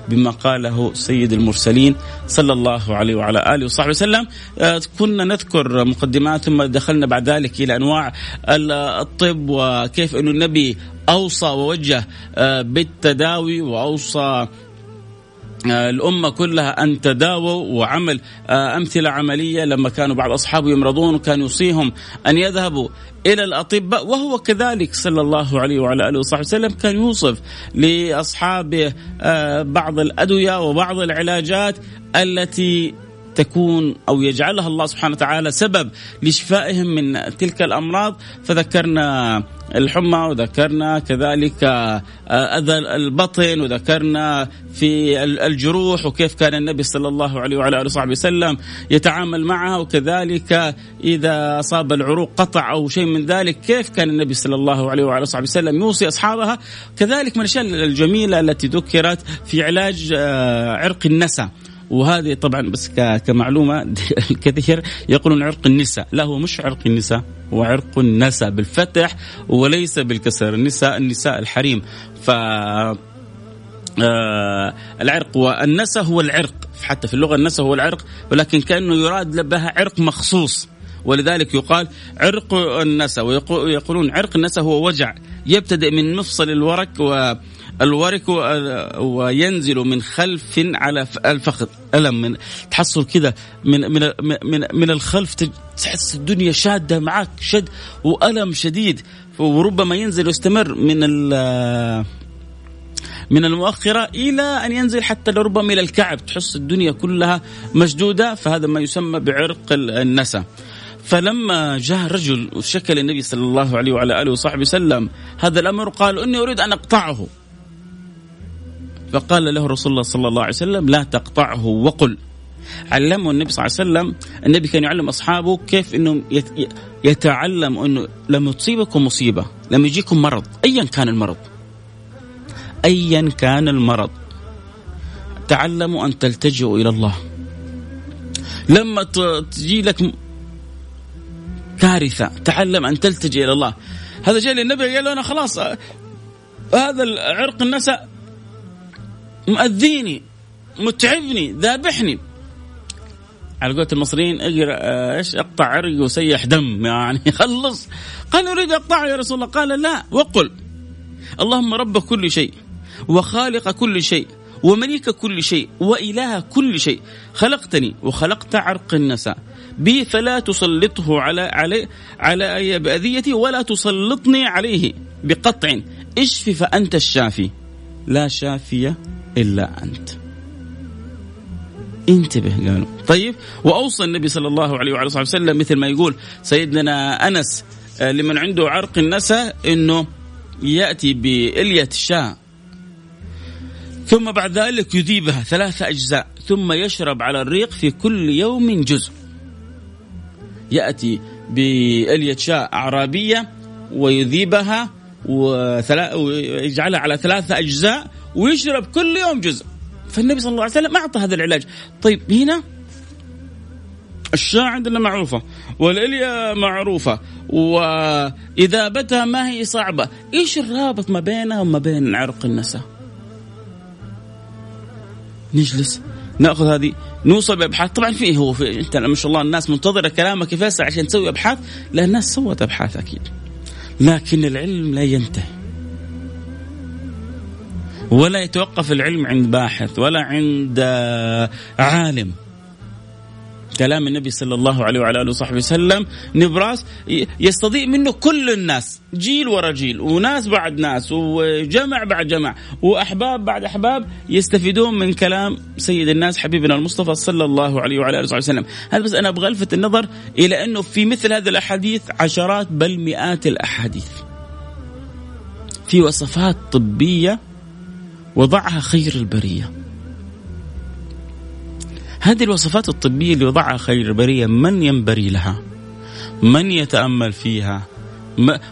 S3: بما قاله سيد المرسلين صلى الله عليه وعلى آله وصحبه وسلم. آه، كنا نذكر مقدمات ثم دخلنا بعد ذلك إلى أنواع الطب وكيف انه النبي أوصى ووجه آه، بالتداوي وأوصى الأمة كلها أن تداووا وعمل آه، أمثلة عملية لما كانوا بعض أصحابه يمرضون وكان يوصيهم أن يذهبوا إلى الأطباء وهو كذلك صلى الله عليه وعلى آله وصحبه وسلم كان يوصف لأصحابه آه، بعض الأدوية وبعض العلاجات التي تكون أو يجعلها الله سبحانه وتعالى سبب لشفائهم من تلك الأمراض. فذكرنا الحمى وذكرنا كذلك آه، أذى البطن وذكرنا في الجروح وكيف كان النبي صلى الله عليه وعلى آله وصحبه وسلم يتعامل معها وكذلك إذا أصاب العروق قطع أو شيء من ذلك كيف كان النبي صلى الله عليه وعلى آله وصحبه وسلم يوصي أصحابها؟ كذلك من الأشياء الجميلة التي ذكرت في علاج آه، عرق النسا. وهذه طبعا بس كمعلومة الكثير يقولون عرق النساء. لا هو مش عرق النساء هو عرق النساء بالفتح وليس بالكسر. النساء النساء الحريم. ف آه العرق والنسا هو العرق. حتى في اللغة النسا هو العرق ولكن كأنه يراد بها عرق مخصوص. ولذلك يقال عرق النسا ويقولون عرق النسا هو وجع يبتدئ من مفصل الورك والورك وينزل من خلف على الفخذ. ألم من تحصل كذا من من من من الخلف تحس الدنيا شادة معك شد وألم شديد. وربما ينزل ويستمر من من المؤخرة إلى أن ينزل حتى لربما إلى الكعب. تحس الدنيا كلها مشدودة فهذا ما يسمى بعرق النسا. فلما جاء رجل وشكى للنبي صلى الله عليه وعلى آله وصحبه وسلم هذا الأمر قال إني أريد أن أقطعه. فقال له رسول الله صلى الله عليه وسلم لا تقطعه. وقل علمه النبي صلى الله عليه وسلم النبي كان يعلم أصحابه كيف أنه يتعلم أنه لما تصيبكم مصيبة لما يجيكم مرض أيا كان المرض. ايا كان المرض. تعلموا أن تلتجئوا إلى الله. لما تجي لك كارثة تعلم أن تلتجئ إلى الله. هذا جاء للنبي قال له أنا خلاص هذا العرق النساء مؤذيني متعبني ذابحني. على قولة المصريين اقرأ إيش؟ اقطع عرق وسيح دم. يعني خلص. قال أريد اقطعه يا رسول الله. قال لا. وقل اللهم رب كل شيء وخالق كل شيء ومليك كل شيء وإله كل شيء. خلقتني وخلقت عرق النساء. بي فلا تسلطه على علي على بأذيتي ولا تسلطني عليه بقطع. اشف فأنت الشافي. لا شافي إلا أنت. انتبه قالوا. طيب وأوصى النبي صلى الله عليه وعلى وسلم مثل ما يقول سيدنا أنس آه، لمن عنده عرق النساء أنه يأتي بإلية الشاة. ثم بعد ذلك يذيبها ثلاثة أجزاء ثم يشرب على الريق في كل يوم جزء. يأتي بألية شاء أعرابية ويذيبها ويجعلها على ثلاثة أجزاء ويشرب كل يوم جزء. فالنبي صلى الله عليه وسلم أعطى هذا العلاج. طيب هنا الشاة عندنا معروفة والإلية معروفة وإذابتها ما هي صعبة. إيش الرابط ما بينها وما بين عرق النساء؟ نجلس نأخذ هذه نوصل بأبحاث. طبعا في هو في انت ما شاء الله الناس منتظرة كلامك يا عشان تسوي أبحاث لا الناس سوت أبحاث أكيد. لكن العلم لا ينتهي. ولا يتوقف العلم عند باحث ولا عند عالم. كلام النبي صلى الله عليه وعلى آله وصحبه وسلم نبراس يستضيء منه كل الناس جيل ورا جيل وناس بعد ناس وجمع بعد جمع وأحباب بعد أحباب يستفيدون من كلام سيد الناس حبيبنا المصطفى صلى الله عليه وعلى آله وصحبه وسلم. هذا بس أنا أبغى ألفت النظر إلى أنه في مثل هذه الأحاديث عشرات بل مئات الأحاديث. في وصفات طبية وضعها خير البرية. هذه الوصفات الطبية اللي وضعها خير البرية من ينبري لها؟ من يتأمل فيها؟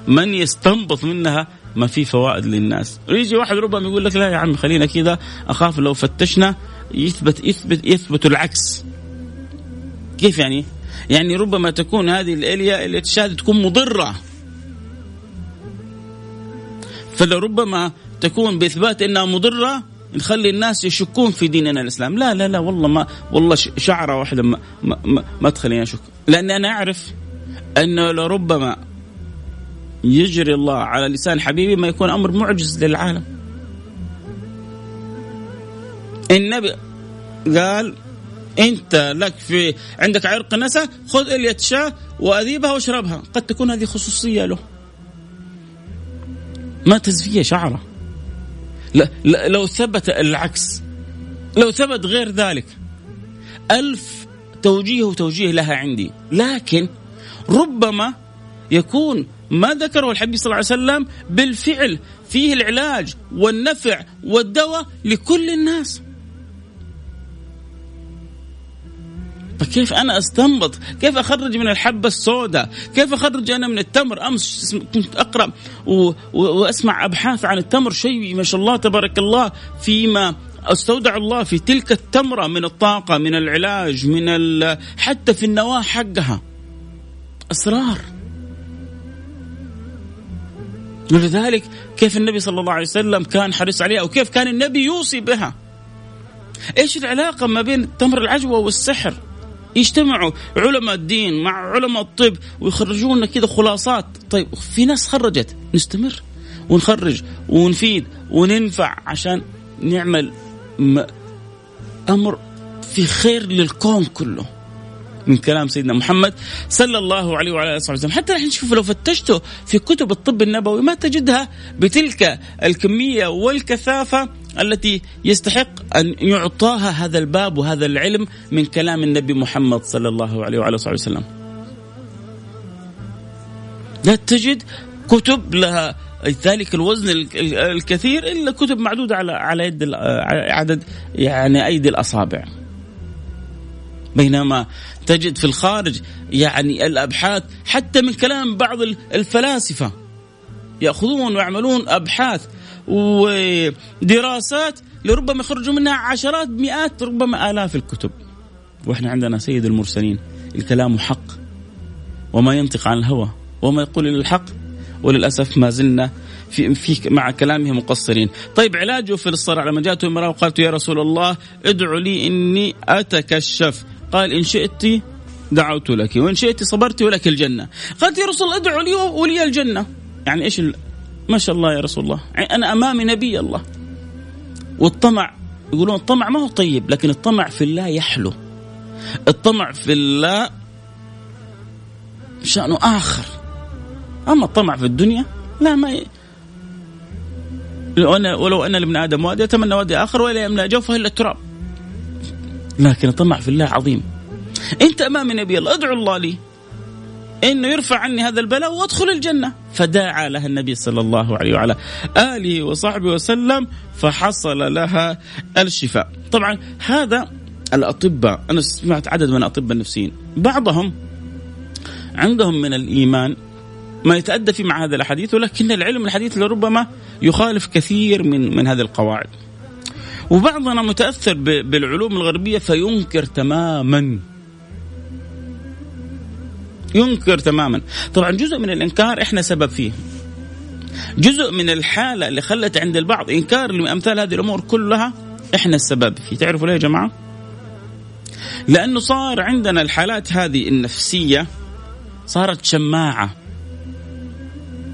S3: من يستنبط منها؟ ما في فوائد للناس. يجي واحد ربما يقول لك لا يا عم خلينا كذا أخاف لو فتشنا. يثبت يثبت يثبت العكس. كيف يعني؟ يعني ربما تكون هذه الإليا تشاهد تكون مضرة. فلربما تكون بإثبات إنها مضرة نخلي الناس يشكون في ديننا الإسلام. لا لا لا والله ما والله شعرة واحدة ما ما, ما, ما تخليني أشك. لاني أنا أعرف انه لربما يجري الله على لسان حبيبي ما يكون أمر معجز للعالم. النبي قال أنت لك في عندك عرق نسا خذ الية شاة وأذيبها واشربها. قد تكون هذه خصوصية له. ما تزفية شعرة. لو ثبت العكس. لو ثبت غير ذلك ألف توجيه وتوجيه لها عندي. لكن ربما يكون ما ذكره الحبيب صلى الله عليه وسلم بالفعل فيه العلاج والنفع والدواء لكل الناس. فكيف أنا أستنبط؟ كيف أخرج من الحبة السوداء؟ كيف أخرج أنا من التمر؟ أمس كنت أقرأ و... وأسمع أبحاث عن التمر شيء ما شاء الله تبارك الله فيما أستودع الله في تلك التمرة من الطاقة من العلاج من ال... حتى في النواة حقها أسرار ولذلك كيف النبي صلى الله عليه وسلم كان حريص عليها وكيف كان النبي يوصي بها إيش العلاقة ما بين تمر العجوة والسحر يجتمعوا علماء الدين مع علماء الطب ويخرجون لنا كذا خلاصات. طيب في ناس خرجت نستمر ونخرج ونفيد وننفع عشان نعمل أمر في خير للكون كله. من كلام سيدنا محمد صلى الله عليه وعلى آله وصحبه وسلم، حتى نحن نشوف لو فتشتوا في كتب الطب النبوي ما تجدها بتلك الكمية والكثافة التي يستحق أن يعطاها هذا الباب وهذا العلم من كلام النبي محمد صلى الله عليه وعلى اله وسلم. لا تجد كتب لها ذلك الوزن الكثير إلا كتب معدودة على على يد عدد يعني أيدي الأصابع. بينما تجد في الخارج يعني الأبحاث حتى من كلام بعض الفلاسفة يأخذون ويعملون أبحاث ودراسات لربما يخرجوا منها عشرات مئات ربما آلاف الكتب. وإحنا عندنا سيد المرسلين الكلام حق. وما ينطق عن الهوى وما يقول إلا الحق. وللأسف ما زلنا في, في مع كلامه مقصرين. طيب علاجه في الصرع لما جاءته امراه وقالت يا رسول الله ادعو لي إني أتكشف. قال إن شئت دعوت لك وإن شئت صبرت ولك الجنة. قالت يا رسول الله ادعو لي ولي الجنة. يعني إيش. ما شاء الله يا رسول الله. أنا أمامي نبي الله. والطمع يقولون الطمع ما هو طيب لكن الطمع في الله يحلو. الطمع في الله شأنه آخر. أما الطمع في الدنيا لا ما ي... ولو أن لابن آدم وادي يتمنى وادي آخر ولا يملأ جوفه إلا التراب. لكن الطمع في الله عظيم. أنت امام نبي الله ادعو الله لي. إنه يرفع عني هذا البلاء وأدخل الجنة. فدعا لها النبي صلى الله عليه وعلى آله وصحبه وسلم فحصل لها الشفاء. طبعا هذا الأطباء أنا سمعت عدد من الأطباء النفسيين بعضهم عندهم من الإيمان ما يتأدى في مع هذا الحديث ولكن العلم الحديث لربما يخالف كثير من من هذه القواعد. وبعضنا متأثر بالعلوم الغربية فينكر تماما. ينكر تماما. طبعا جزء من الإنكار إحنا سبب فيه. جزء من الحالة اللي خلت عند البعض إنكار لأمثال هذه الأمور كلها إحنا السبب فيه. تعرفوا ليه يا جماعة؟ لأنه صار عندنا الحالات هذه النفسية صارت شماعة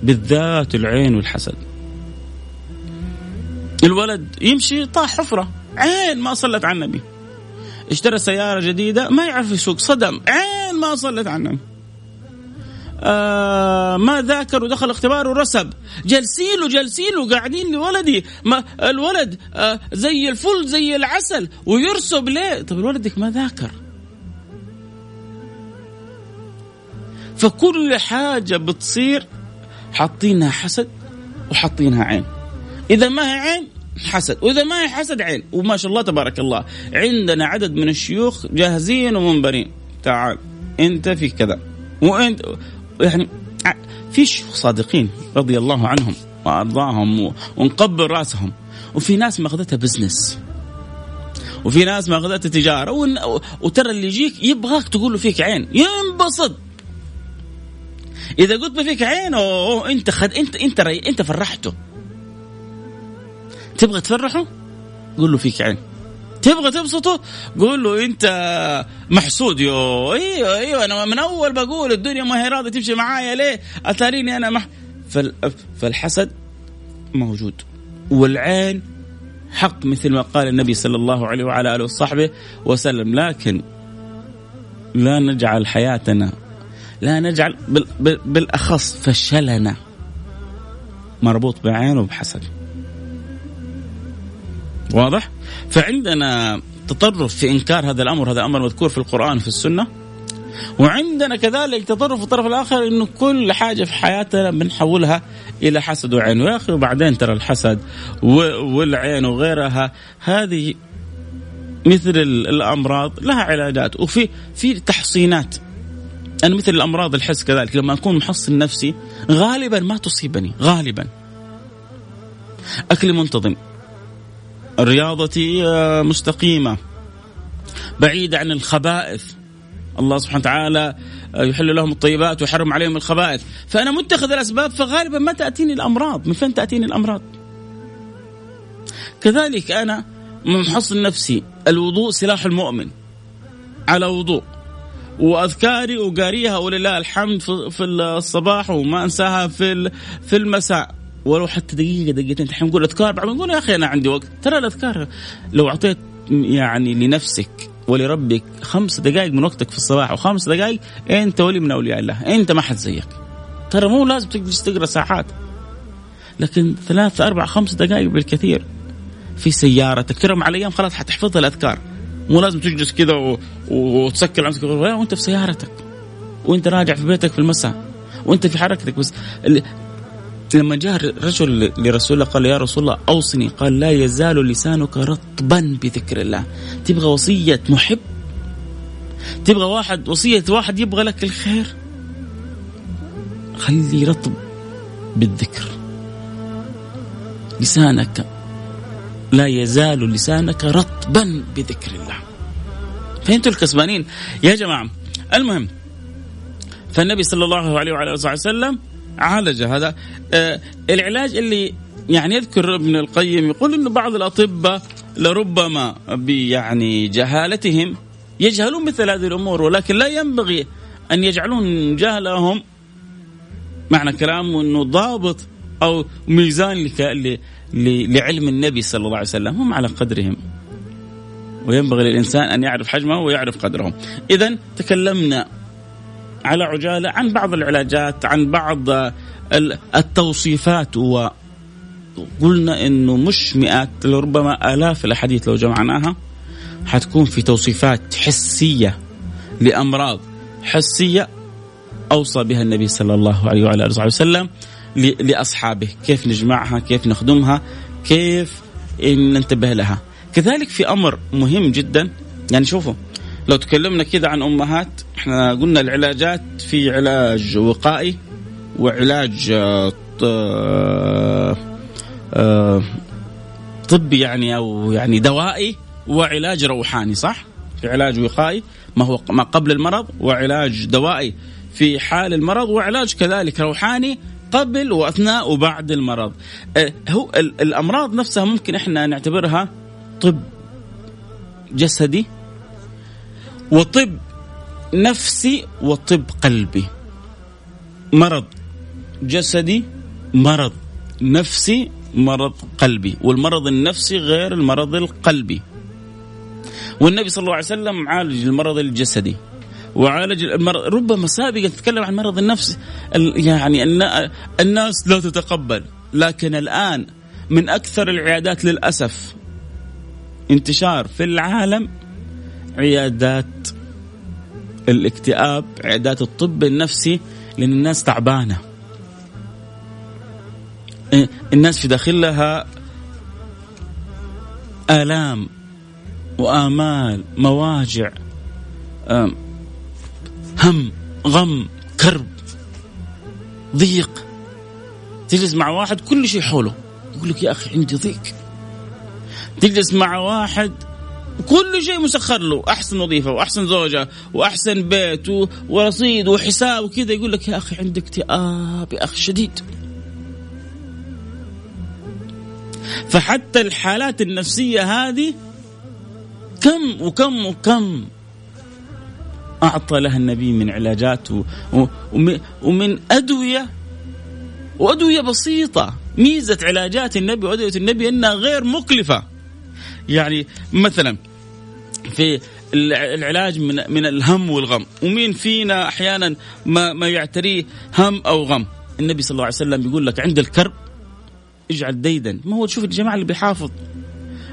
S3: بالذات العين والحسد. الولد يمشي طاح حفرة عين ما صلت على النبي. اشترى سيارة جديدة ما يعرف يسوق صدم عين ما صلت على النبي. آه ما ذاكر ودخل اختبار ورسب. جالسين له جالسين له قاعدين لولدي. ما الولد آه زي الفل زي العسل ويرسب ليه؟ طب ولدك ما ذاكر. فكل حاجة بتصير حاطينها حسد وحاطينها عين. إذا ما هي عين حسد. وإذا ما هي حسد عين. وما شاء الله تبارك الله. عندنا عدد من الشيوخ جاهزين ومنبرين. تعال أنت في كذا. وأنت يعني في شيوخ صادقين رضي الله عنهم وأرضاهم ونقبل رأسهم. وفي ناس ماخذتها بزنس وفي ناس ماخذتها تجارة. وترى اللي يجيك يبغاك تقول له فيك عين. ينبسط. إذا قلت ما فيك عين أوه أنت خد أنت أنت أنت فرحته. تبغى تفرحه؟ قول له فيك عين. تبغى تبسطه؟ قول له انت محسود. يو أيوه أيوه أنا من اول بقول الدنيا ما هي راضية تمشي معايا. ليه؟ اتاريني أنا مح. فال... فالحسد موجود. والعين حق مثل ما قال النبي صلى الله عليه وعلى آله وصحبه وسلم. لكن لا نجعل حياتنا لا نجعل بالأخص فشلنا مربوط بعين وبحسد واضح؟ فعندنا تطرف في إنكار هذا الأمر هذا أمر مذكور في القرآن في السنة. وعندنا كذلك تطرف في الطرف الآخر إنه كل حاجة في حياتنا بنحولها إلى حسد وعين. ويا أخي وبعدين ترى الحسد والعين وغيرها هذه مثل الأمراض لها علاجات وفي في تحصينات. أنا مثل الأمراض الحس كذلك لما أكون محصن نفسي غالبا ما تصيبني غالبا. اكلي منتظم. رياضتي آه، مستقيمة. بعيدة عن الخبائث. الله سبحانه وتعالى آه، يحل لهم الطيبات ويحرم عليهم الخبائث. فأنا متخذ الأسباب فغالبا ما تأتيني الأمراض. من فين تأتيني الأمراض؟ كذلك أنا محصن نفسي الوضوء سلاح المؤمن. على وضوء. وأذكاري وقاريها ولله الحمد في الصباح وما أنساها في في المساء. ولو حتى دقيقة دقيقتين. الحين نقول أذكار بعض نقول يا أخي أنا عندي وقت. ترى الأذكار لو أعطيت يعني لنفسك ولربك خمس دقائق من وقتك في الصباح وخمس دقائق أنت ولي من أولياء الله. أنت ما حد زيك. ترى مو لازم تجلس تقرا ساعات. لكن ثلاث أربع خمس دقائق بالكثير في سيارتك. ترى مع الأيام خلاص حتحفظ الأذكار. مو لازم تجلس كذا و... وتسكر نفسك وانت في سيارتك؟ وأنت راجع في بيتك في المساء. وأنت في حركتك بس. لما جاء رجل لرسول الله قال يا رسول الله أوصني. قال لا يزال لسانك رطبا بذكر الله. تبغى وصية محب؟ تبغى واحد وصية واحد يبغى لك الخير؟ خلي رطب بالذكر. لسانك لا يزال لسانك رطبا بذكر الله. فانتوا الكسبانين؟ يا جماعة المهم فالنبي صلى الله عليه وعلى آله وسلم عالج هذا آه العلاج اللي يعني يذكر ابن القيم يقول انه بعض الأطباء لربما يعني جهالتهم يجهلون مثل هذه الأمور ولكن لا ينبغي أن يجعلون جهلهم معنى كلامه إنه ضابط أو ميزان لعلم النبي صلى الله عليه وسلم هم على قدرهم وينبغي للإنسان أن يعرف حجمه ويعرف قدره. اذا تكلمنا على عجالة عن بعض العلاجات عن بعض التوصيفات وقلنا إنه مش مئات لربما آلاف الأحاديث لو جمعناها حتكون في توصيفات حسية لأمراض حسية أوصى بها النبي صلى الله عليه وعلى آله وسلم لأصحابه، كيف نجمعها، كيف نخدمها، كيف ننتبه لها. كذلك في أمر مهم جدا يعني شوفوا لو تكلمنا كذا عن أمهات إحنا قلنا العلاجات في علاج وقائي وعلاج آه، آه، طبي يعني أو يعني دوائي وعلاج روحاني صح؟ في علاج وقائي ما هو ما قبل المرض وعلاج دوائي في حال المرض وعلاج كذلك روحاني قبل وأثناء وبعد المرض. آه، هو الأمراض نفسها ممكن إحنا نعتبرها طب جسدي وطب نفسي وطب قلبي. مرض جسدي مرض نفسي مرض قلبي. والمرض النفسي غير المرض القلبي. والنبي صلى الله عليه وسلم عالج المرض الجسدي. وعالج المرض ربما سابقا تتكلم عن المرض النفسي يعني الناس لا تتقبل. لكن الآن من أكثر العيادات للأسف انتشار في العالم عيادات الاكتئاب عيادات الطب النفسي لأن الناس تعبانة. إيه، الناس في داخلها آلام وآمال مواجع هم غم كرب ضيق. تجلس مع واحد كل شيء حوله. يقول لك يا أخي عندي ضيق. تجلس مع واحد كل شيء مسخر له. أحسن وظيفة وأحسن زوجة وأحسن بيت ورصيد وحساب وكذا. يقول لك يا أخي عندك اكتئاب يا أخي شديد. فحتى الحالات النفسية هذه كم وكم وكم أعطى لها النبي من علاجات ومن أدوية وأدوية بسيطة. ميزة علاجات النبي وأدوية النبي أنها غير مكلفة. يعني مثلا في العلاج من من الهم والغم. ومين فينا أحيانا ما ما يعتريه هم أو غم؟ النبي صلى الله عليه وسلم يقول لك عند الكرب اجعل ديدا. ما هو تشوف الجماعة اللي بيحافظ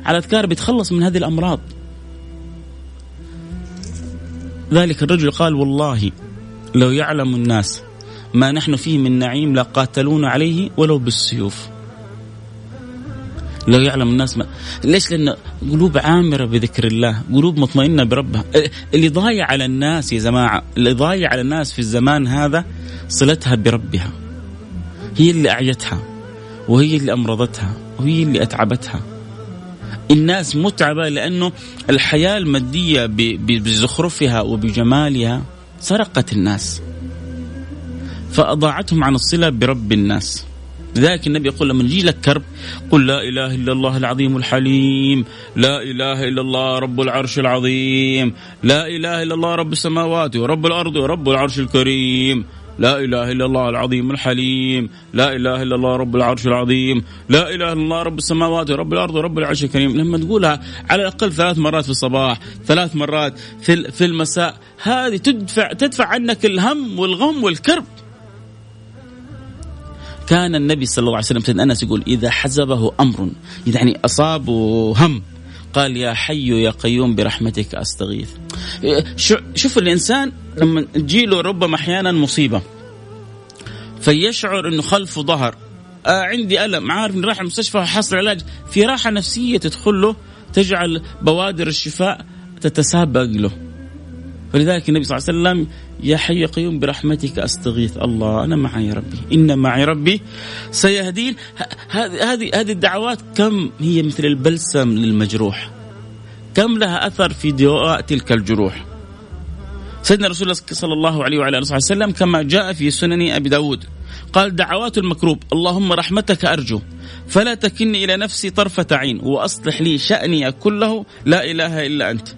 S3: على أذكار بيتخلص من هذه الأمراض. ذلك الرجل قال والله لو يعلم الناس ما نحن فيه من نعيم لقاتلون عليه ولو بالسيوف. لو يعلم الناس ما ليش؟ لأن قلوب عامرة بذكر الله قلوب مطمئنة بربها. اللي ضايع على الناس يا جماعة اللي ضايع على الناس في الزمان هذا صلتها بربها. هي اللي أعيتها وهي اللي أمرضتها وهي اللي أتعبتها. الناس متعبة لأنه الحياة المادية بزخرفها وبجمالها سرقت الناس فأضاعتهم عن الصلة برب الناس. لذلك النبي يقول لما يجي لك كرب قل لا إله إلا الله العظيم الحليم، لا إله إلا الله رب العرش العظيم، لا إله إلا الله رب السماوات ورب الأرض ورب العرش الكريم، لا إله إلا الله العظيم الحليم، لا إله إلا الله رب العرش العظيم، لا إله إلا الله رب السماوات ورب الأرض ورب العرش الكريم، لما تقولها على الأقل ثلاث مرات في الصباح، ثلاث مرات في في المساء، هذه تدفع تدفع عنك الهم والغم والكرب. كان النبي صلى الله عليه وسلم سيدنا أنس يقول إذا حزبه أمر. يعني أصابه هم. قال يا حي يا قيوم برحمتك أستغيث. شوف الإنسان لما تجيله ربما أحيانا مصيبة فيشعر إنه خلفه ظهر. آه عندي ألم. عارف اني راح المستشفى وحصل علاج. في راحة نفسية تدخل له تجعل بوادر الشفاء تتسابق له. فلذلك النبي صلى الله عليه وسلم يا حي يا قيوم برحمتك أستغيث الله أنا معي ربي إن معي ربي سيهدين. هذه هذه الدعوات كم هي مثل البلسم للمجروح؟ كم لها أثر في دواء تلك الجروح؟ سيدنا رسول الله صلى الله عليه وعلى آله وسلم كما جاء في سنن أبي داود قال دعوات المكروب اللهم رحمتك أرجو فلا تكلني إلى نفسي طرفة عين وأصلح لي شأني كله لا إله إلا أنت.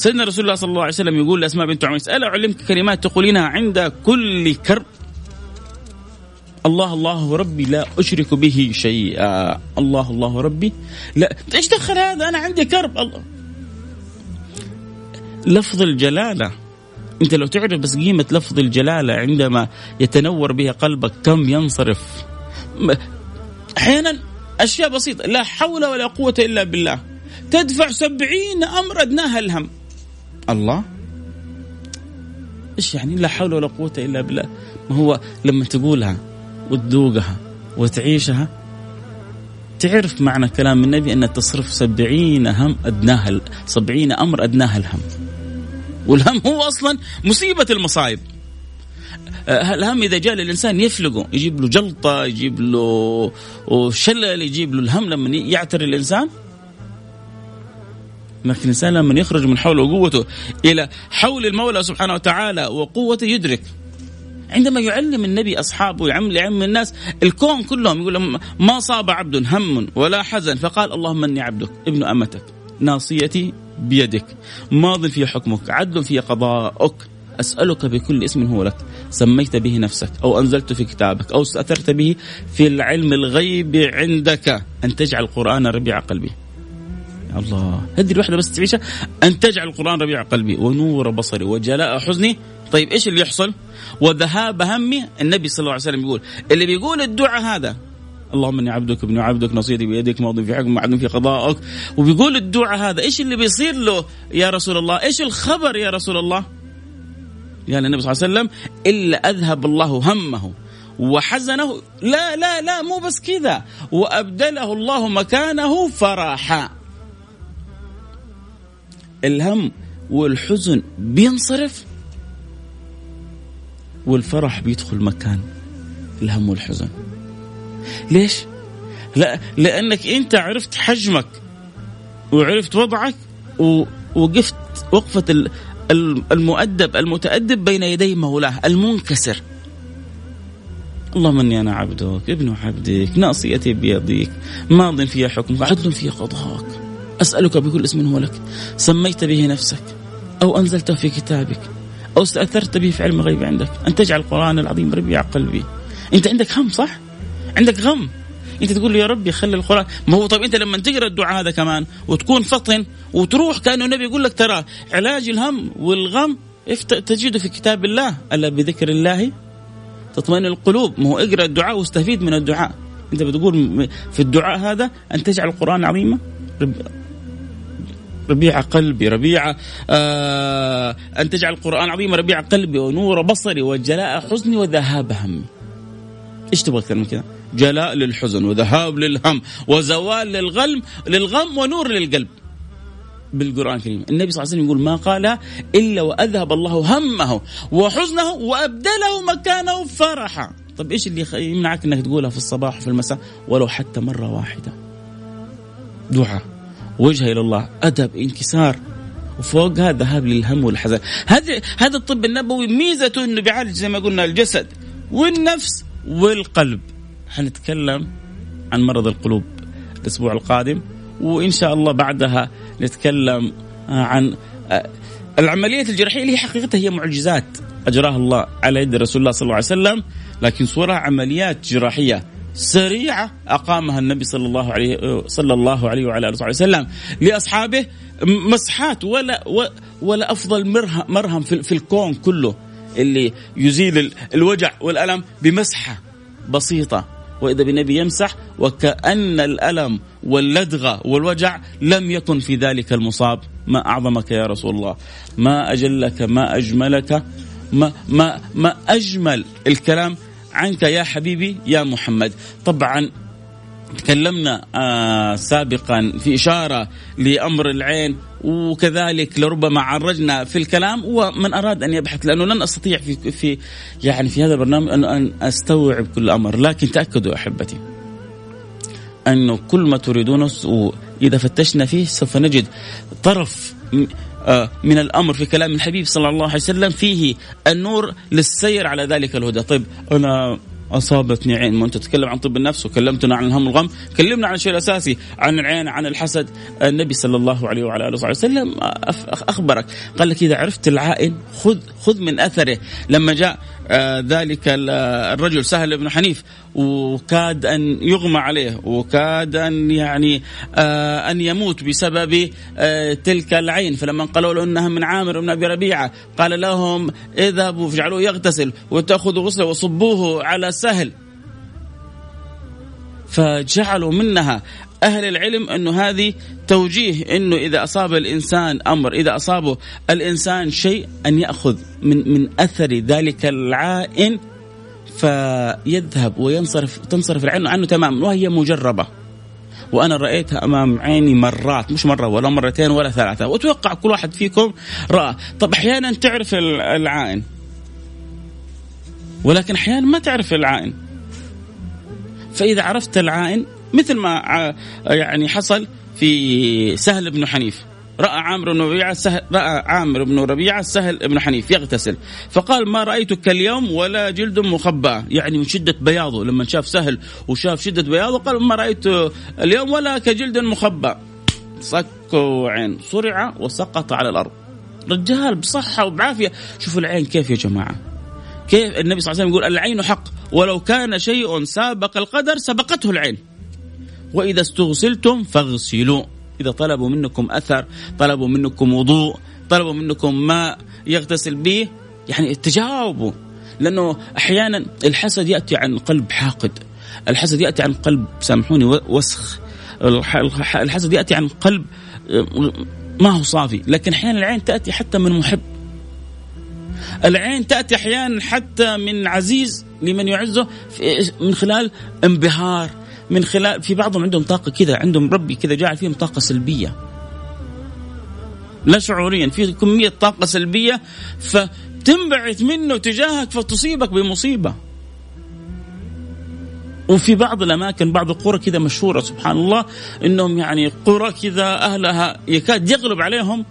S3: سيدنا رسول الله صلى الله عليه وسلم يقول لأسماء بنت عميس ألا أعلمك كلمات تقولينها عند كل كرب؟ الله الله ربي لا أشرك به شيئا. الله الله ربي لا. إيش دخل هذا؟ أنا عندي كرب. الله. لفظ الجلالة. أنت لو تعرف بس قيمة لفظ الجلالة عندما يتنور بها قلبك كم ينصرف؟ أحيانا أشياء بسيطة لا حول ولا قوة إلا بالله. تدفع سبعين أمر أدناها الهم. الله. إيش يعني؟ لا حول ولا قوة إلا بالله. ما هو لما تقولها وتذوقها وتعيشها تعرف معنى كلام النبي أن تصرف سبعين هم أدناها سبعين أمر أدناها الهم. والهم هو أصلا مصيبة المصايب أه، الهم إذا جاء للإنسان يفلقه يجيب له جلطة يجيب له شلل يجيب له الهم لما يعتري الإنسان. لكن الإنسان لما يخرج من حوله وقوته إلى حول المولى سبحانه وتعالى وقوته يدرك. عندما يعلم النبي أصحابه يعلم يعلم الناس الكون كلهم يقول لهم ما صاب عبد هم ولا حزن فقال اللهم إني عبدك ابن أمتك ناصيتي بيدك ماض في حكمك عدل في قضاءك أسألك بكل اسم هو لك سميت به نفسك أو أنزلت في كتابك أو استأثرت به في العلم الغيب عندك أن تجعل القرآن ربيع قلبي. الله. هذه الوحدة بس تعيشها. أن تجعل القرآن ربيع قلبي ونور بصري وجلاء حزني. طيب إيش اللي يحصل؟ وذهاب همي. النبي صلى الله عليه وسلم يقول اللي بيقول الدعاء هذا اللهم إني عبدك ابن عبدك نصيتي بيدك ماضي في حكم معدن في قضائك وبيقول الدعاء هذا إيش اللي بيصير له يا رسول الله؟ إيش الخبر يا رسول الله؟ قال النبي صلى الله عليه وسلم إلا أذهب الله همه وحزنه. لا لا لا مو بس كذا. وأبدله الله مكانه فرحا الهم والحزن بينصرف والفرح بيدخل مكان الهم والحزن. ليش؟ لا لأنك أنت عرفت حجمك وعرفت وضعك ووقفت وقفة المؤدب المتأدب بين يدي مولاه المنكسر. اللهم إني أنا عبدك ابن عبدك ناصيتي بيديك ماض في حكمك عدل في قضاءك. أسألك بكل اسم هو لك. سميت به نفسك أو أنزلته في كتابك أو استأثرت به في علم الغيب عندك. أن تجعل القرآن العظيم ربيع قلبي. أنت عندك هم صح؟ عندك غم. أنت تقول له يا ربي خلي القرآن. ما هو طيب أنت لما تقرأ الدعاء هذا كمان وتكون فطن وتروح كأنه النبي يقول لك ترى علاج الهم والغم تجده في كتاب الله. ألا بذكر الله؟ تطمئن القلوب. ما هو اقرأ الدعاء واستفيد من الدعاء. أنت بتقول في الدعاء هذا أن تجعل القرآن عظيما ربيع قلبي ربيع آه أن تجعل القرآن عظيم ربيع قلبي ونور بصري وجلاء حزني وذهاب همي إيش تبغى أكثر من كذا؟ جلاء للحزن وذهاب للهم وزوال للغم للغم ونور للقلب. بالقرآن الكريم، النبي صلى الله عليه وسلم يقول ما قال إلا وأذهب الله همه وحزنه وأبدله مكانه فرحا، طب إيش اللي يمنعك إنك تقولها في الصباح وفي المساء؟ ولو حتى مرة واحدة؟ دعاء. وجهه إلى الله أدب انكسار. وفوقها ذهاب للهم والحزن. هذا هذا الطب النبوي ميزته إنه بيعالج زي ما قلنا الجسد والنفس والقلب. حنتكلم عن مرض القلوب الأسبوع القادم وإن شاء الله بعدها نتكلم عن العملية الجراحية اللي حقيقتها هي معجزات أجراها الله على يد رسول الله صلى الله عليه وسلم لكن صورة عمليات جراحية. سريعة أقامها النبي صلى الله عليه صلى الله عليه وعلى آله وسلم لأصحابه مسحات ولا ولا أفضل مرهم, في الكون كله اللي يزيل الوجع والألم بمسحة بسيطة. وإذا بالنبي يمسح وكأن الألم واللدغة والوجع لم يكن في ذلك المصاب. ما أعظمك يا رسول الله؟ ما أجلك ما أجملك ما, ما, ما أجمل الكلام عنك يا حبيبي يا محمد. طبعا تكلمنا آه سابقا في إشارة لأمر العين وكذلك لربما عرجنا في الكلام ومن أراد أن يبحث لأنه لن أستطيع في, في يعني في هذا البرنامج أن, أن أستوعب كل أمر. لكن تأكدوا أحبتي أنه كل ما تريدونه وإذا فتشنا فيه سوف نجد طرف من الأمر في كلام الحبيب صلى الله عليه وسلم فيه النور للسير على ذلك الهدى، طيب أنا أصابتني عين ما أنت تتكلم عن طب النفس وكلمتنا عن الهم والغم كلمنا عن الشيء الاساسي عن العين عن الحسد. النبي صلى الله عليه وعلى آله وصحبه وسلم أخبرك قال لك إذا عرفت العائن خذ خذ من أثره. لما جاء آه، ذلك الرجل سهل بن حنيف وكاد أن يغمى عليه وكاد أن يعني آه، أن يموت بسبب آه، تلك العين. فلما قالوا له إنها من عامر بن أبي ربيعة قال لهم اذهبوا فاجعلوه يغتسل وتأخذوا غسله وصبوه على سهل فجعلوا منها. أهل العلم أنه هذه توجيه أنه إذا أصاب الإنسان أمر إذا أصابه الإنسان شيء أن يأخذ من, من أثر ذلك العائن فيذهب وينصرف تنصرف العين عنه تماما وهي مجربة. وأنا رأيتها أمام عيني مرات مش مرة ولا مرتين ولا ثلاثة وأتوقع كل واحد فيكم رأى. طب أحيانا تعرف العائن. ولكن أحيانا ما تعرف العائن. فإذا عرفت العائن مثل ما يعني حصل في سهل بن حنيف. رأى عامر بن ربيعة سهل رأى عامر بن ربيعة سهل بن حنيف يغتسل. فقال ما رأيتك اليوم ولا جلد مخبى يعني من شدة بياضه لما شاف سهل وشاف شدة بياضه قال ما رأيت اليوم ولا كجلد مخبى صكوا عين صرع وسقط على الأرض. رجال بصحة وبعافية. شوفوا العين كيف يا جماعة. كيف النبي صلى الله عليه وسلم يقول العين حق. ولو كان شيء سابق القدر سبقته العين. وإذا استغسلتم فاغسلوا. إذا طلبوا منكم أثر طلبوا منكم وضوء طلبوا منكم ماء يغتسل به يعني تجاوبوا. لأنه أحيانا الحسد يأتي عن قلب حاقد. الحسد يأتي عن قلب سامحوني وسخ. الحسد يأتي عن قلب ما هو صافي. لكن أحيانا العين تأتي حتى من محب. العين تأتي أحيانا حتى من عزيز لمن يعزه من خلال انبهار. من خلال في بعضهم عندهم طاقة كذا عندهم ربي كذا جعل فيهم طاقة سلبية. لا شعوريا في كمية طاقة سلبية فتنبعث منه تجاهك فتصيبك بمصيبة. وفي بعض الأماكن بعض القرى كذا مشهورة سبحان الله إنهم يعني قرى كذا أهلها يكاد يغلب عليهم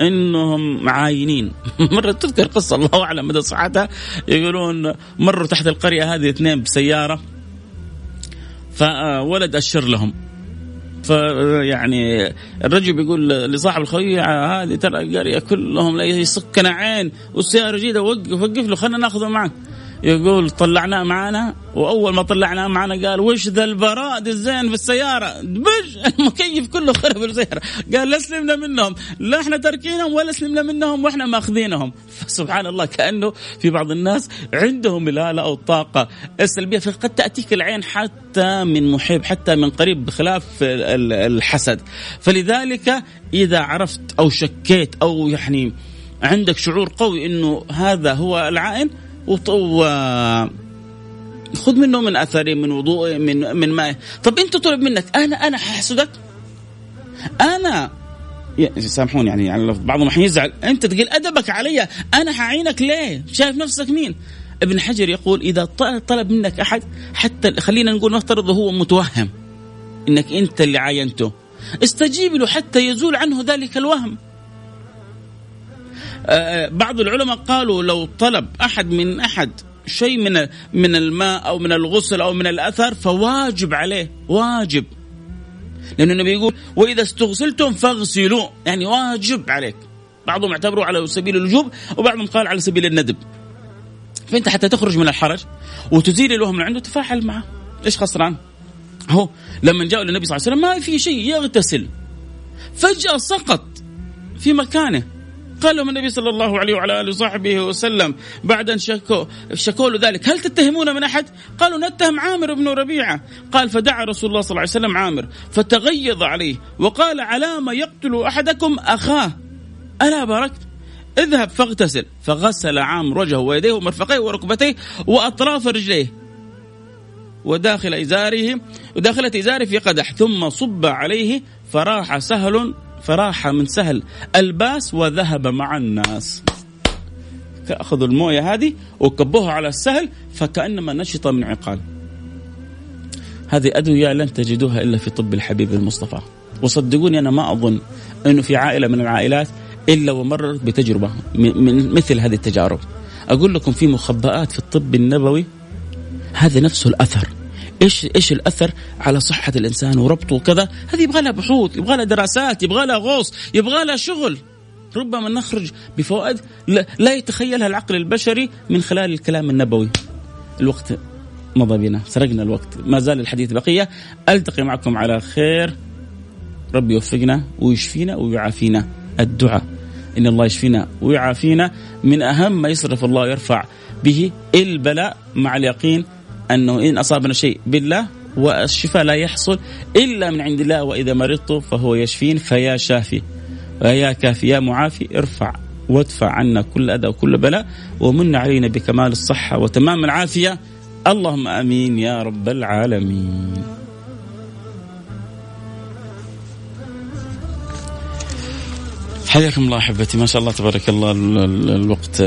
S3: إنهم معاينين مرة تذكر قصة الله أعلم مدى صحتها يقولون مروا تحت القرية هذه اثنين بسيارة فولد أشر لهم. فيعني الرجل بيقول لصاحب الخوية هذه ترى القرية كلهم يسكنا عين والسيارة جيدة وقف وقف له خلينا ناخذه معك. يقول طلعناه معانا وأول ما طلعناه معانا قال وش ذا البراد الزين في السيارة؟ بش! المكيف كله خرب السيارة. قال لا سلمنا منهم. لا إحنا تركينهم ولا سلمنا منهم وإحنا ماخذينهم. فسبحان الله كأنه في بعض الناس عندهم الاله أو الطاقه السلبية فقد تأتيك العين حتى من محب حتى من قريب بخلاف الحسد. فلذلك إذا عرفت أو شكيت أو يعني عندك شعور قوي إنه هذا هو العائن. خذ منه من اثره من وضوء من من ماء. طب أنت طلب منك أنا أنا ححسدك؟ أنا سامحوني يعني, يعني بعضهم حيزعل أنت تقول أدبك علي أنا حعينك ليه؟ شايف نفسك مين؟ ابن حجر يقول إذا طلب منك أحد حتى خلينا نقول نفترض هو متوهم إنك أنت اللي عاينته. استجيب له حتى يزول عنه ذلك الوهم. بعض العلماء قالوا لو طلب أحد من أحد شيء من من الماء أو من الغسل أو من الأثر فواجب عليه واجب. لأن النبي يقول وإذا استغسلتم فاغسلوا. يعني واجب عليك. بعضهم اعتبروه على سبيل الوجوب وبعضهم قال على سبيل الندب. فأنت حتى تخرج من الحرج وتزيل الوهم من عنده تفاعل معه. إيش خسران؟ هو لما جاءوا للنبي صلى الله عليه وسلم ما في شيء يغتسل. فجأة سقط في مكانه. قال لهم النبي صلى الله عليه وعلى آله وصحبه وسلم بعد أن شكوا شكوا له ذلك. هل تتهمون من أحد؟ قالوا نتهم عامر بن ربيعة. قال فدعا رسول الله صلى الله عليه وسلم عامر فتغيظ عليه وقال على ما يقتل أحدكم أخاه. ألا باركت. اذهب فاغتسل. فغسل عامر وجهه ويديه ومرفقيه وركبتيه وأطراف رجليه وداخل ازاره وداخلة إزاره في قدح ثم صب عليه فراح سهل فراح من سهل ألباس وذهب مع الناس. أخذوا الموية هذه وكبوها على السهل فكأنما نشط من عقال. هذه أدوية لن تجدوها إلا في طب الحبيب المصطفى. وصدقوني أنا ما أظن أنه في عائلة من العائلات إلا ومرت بتجربة من مثل هذه التجارب. أقول لكم في مخبآت في الطب النبوي هذا نفسه الأثر. إيش إيش الأثر على صحة الإنسان وربطه وكذا؟ هذه يبغى لها بحوث يبغى لها دراسات يبغى لها غوص يبغى لها شغل. ربما نخرج بفوائد لا يتخيلها العقل البشري من خلال الكلام النبوي. الوقت مضى بنا سرقنا الوقت ما زال الحديث بقية. ألتقي معكم على خير. ربي يوفقنا ويشفينا ويعافينا. الدعاء إن الله يشفينا ويعافينا من أهم ما يصرف الله يرفع به البلاء مع اليقين أنه إن أصابنا شيء بالله والشفاء لا يحصل إلا من عند الله وإذا مرضت فهو يشفين فيا شافي ويا كافي يا معافي ارفع وادفع عنا كل أذى وكل بلاء ومن علينا بكمال الصحة وتمام العافية اللهم آمين يا رب العالمين. حياكم الله أحبتي ما شاء الله تبارك الله الوقت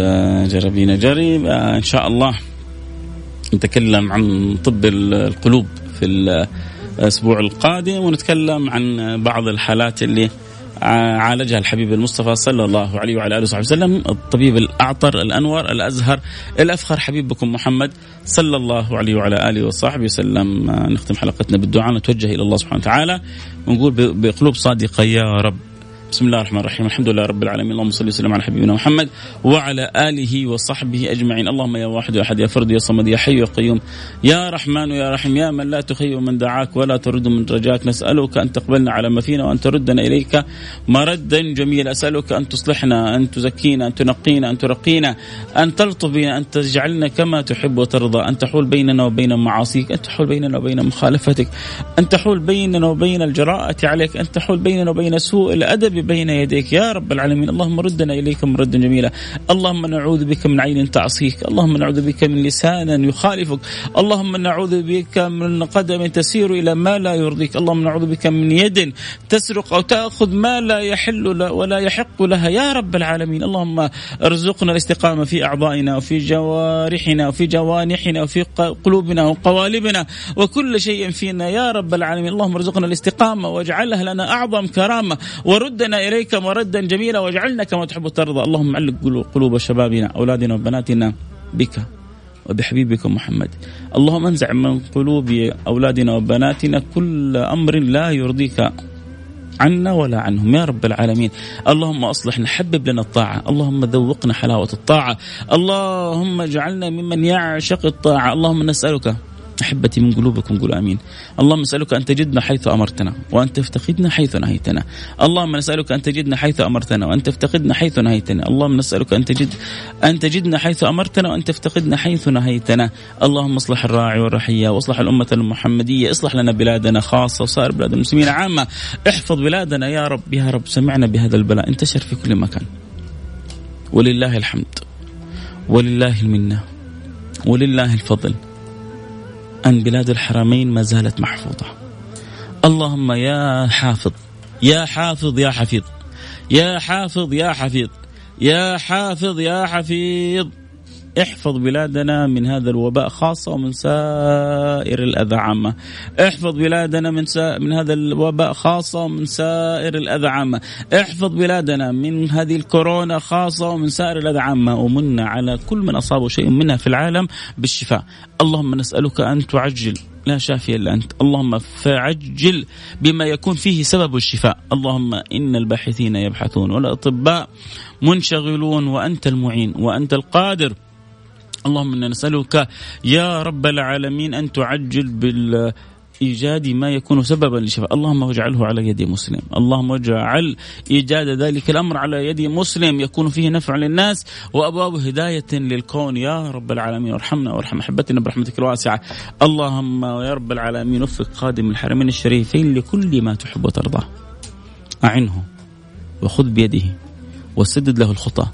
S3: جرى بينا جري إن شاء الله نتكلم عن طب القلوب في الأسبوع القادم ونتكلم عن بعض الحالات اللي عالجها الحبيب المصطفى صلى الله عليه وعلى آله وصحبه وسلم الطبيب الأعطر الانور الأزهر الأفخر حبيبكم محمد صلى الله عليه وعلى آله وصحبه وسلم. نختم حلقتنا بالدعاء نتوجه إلى الله سبحانه وتعالى ونقول بقلوب صادقة يا رب. بسم الله الرحمن الرحيم الحمد لله رب العالمين اللهم صل وسلم على حبيبنا محمد وعلى اله وصحبه اجمعين اللهم يا واحد يا احد يا فرد يا صمد يا حي يا قيوم يا رحمن يا رحيم يا من لا تخيب من دعاك ولا ترد من رجاك نسالك ان تقبلنا على ما فينا وان تردنا اليك مردا جميلا اسالك ان تصلحنا ان تزكينا ان تنقينا ان ترقينا ان تلطف بنا ان تجعلنا كما تحب وترضى ان تحول بيننا وبين معاصيك ان تحول بيننا وبين مخالفتك ان تحول بيننا وبين الجراءه عليك ان تحول بيننا وبين سوء الادب بين يديك. يا رب العالمين اللهم ردنا إليك مردا جميلا. اللهم نعوذ بك من عين تعصيك. اللهم نعوذ بك من لسان يخالفك. اللهم نعوذ بك من قدم تسير إلى ما لا يرضيك. اللهم نعوذ بك من يد تسرق أو تأخذ ما لا يحل ولا يحق لها. يا رب العالمين اللهم ارزقنا الاستقامة في أعضائنا وفي جوارحنا وفي جوانحنا وفي قلوبنا وقوالبنا وكل شيء فينا. يا رب العالمين اللهم ارزقنا الاستقامة واجعلها لنا أعظم كرامة. وردنا إليك مردا جميلا واجعلنا كما تحب وترضى اللهم علق قلوب شبابنا أولادنا وبناتنا بك وبحبيبك محمد. اللهم انزع من قلوب أولادنا وبناتنا كل أمر لا يرضيك عنا ولا عنهم. يا رب العالمين. اللهم أصلحنا حبب لنا الطاعة. اللهم ذوقنا حلاوة الطاعة. اللهم اجعلنا ممن يعشق الطاعة. اللهم نسألك أحبتي من قلوبكم قولوا آمين. اللهم نسألك أن تجدنا حيث أمرتنا وأن تفتقدنا حيث نهيتنا. اللهم نسألك أن تجدنا حيث أمرتنا وأن تفتقدنا حيث نهيتنا. اللهم نسألك أن تجد أن تجدنا حيث أمرتنا وأن تفتقدنا حيث نهيتنا. اللهم اصلح الراعي والرحية واصلح الأمة المحمدية، اصلح لنا بلادنا خاصة وسائر بلاد المسلمين عامة. احفظ بلادنا يا رب يا رب سمعنا بهذا البلاء انتشر في كل مكان. ولله الحمد ولله المنة ولله الفضل أن بلاد الحرمين ما زالت محفوظة. اللهم يا حافظ يا حافظ يا حفيظ يا حافظ يا حفيظ يا حافظ يا حفيظ. احفظ بلادنا من هذا الوباء خاصة ومن سائر الأذى عامة. احفظ بلادنا من, سا... من هذا الوباء خاصة ومن سائر الأذى عامة. احفظ بلادنا من هذه الكورونا خاصة ومن سائر الأذى عامة. ومن على كل من أصابه شيء منها في العالم بالشفاء. اللهم نسألك أن تعجل. لا شافي إلا أنت، اللهم فعجل بما يكون فيه سبب الشفاء، اللهم إن الباحثين يبحثون والأطباء منشغلون وأنت المعين وأنت القادر اللهم إنا نسألك يا رب العالمين أن تعجل بال ايجاد ما يكون سببا للشفاء، اللهم اجعله على يد مسلم، اللهم اجعل إيجاد ذلك الأمر على يد مسلم يكون فيه نفع للناس وأبواب هداية للكون. يا رب العالمين وارحمنا وارحم أحبتنا برحمتك الواسعة، اللهم يا رب العالمين وفق خادم الحرمين الشريفين لكل ما تحب وترضى. أعنه وخذ بيده وسدد له الخطى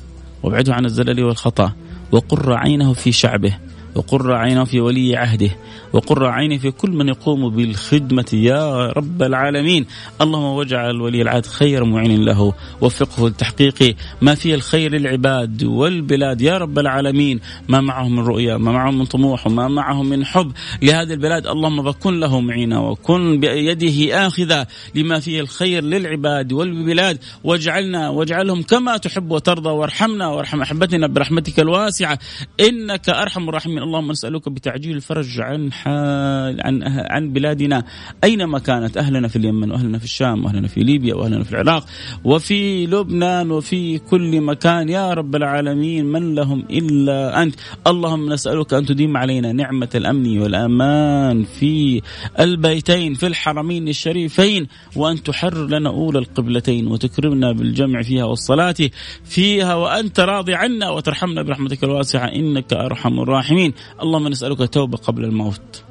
S3: وابعده عن الزلل والخطأ. وقر عينه في شعبه. وقر عينه في ولي عهده وقر عينه في كل من يقوم بالخدمة يا رب العالمين. اللهم واجعل ولي العهد خير معين له وفقه لتحقيق ما فيه الخير للعباد والبلاد يا رب العالمين. ما معهم من رؤيا ما معهم من طموح وما معهم من حب لهذه البلاد اللهم فكن له معينا وكن بيده آخذا لما فيه الخير للعباد والبلاد. واجعلنا واجعلهم كما تحب وترضى وارحمنا وارحم أحبتنا برحمتك الواسعة. إنك أرحم الراحمين. اللهم نسألك بتعجيل الفرج عن حال عن عن بلادنا. أينما كانت؟ أهلنا في اليمن وأهلنا في الشام وأهلنا في ليبيا وأهلنا في العراق وفي لبنان وفي كل مكان. يا رب العالمين من لهم إلا أنت؟ اللهم نسألك أن تديم علينا نعمة الأمن والأمان في البيتين في الحرمين الشريفين وأن تحرر لنا أولى القبلتين وتكرمنا بالجمع فيها والصلاة فيها وأنت راضي عنا وترحمنا برحمتك الواسعة إنك أرحم الراحمين. اللهم نسألك توبة قبل الموت.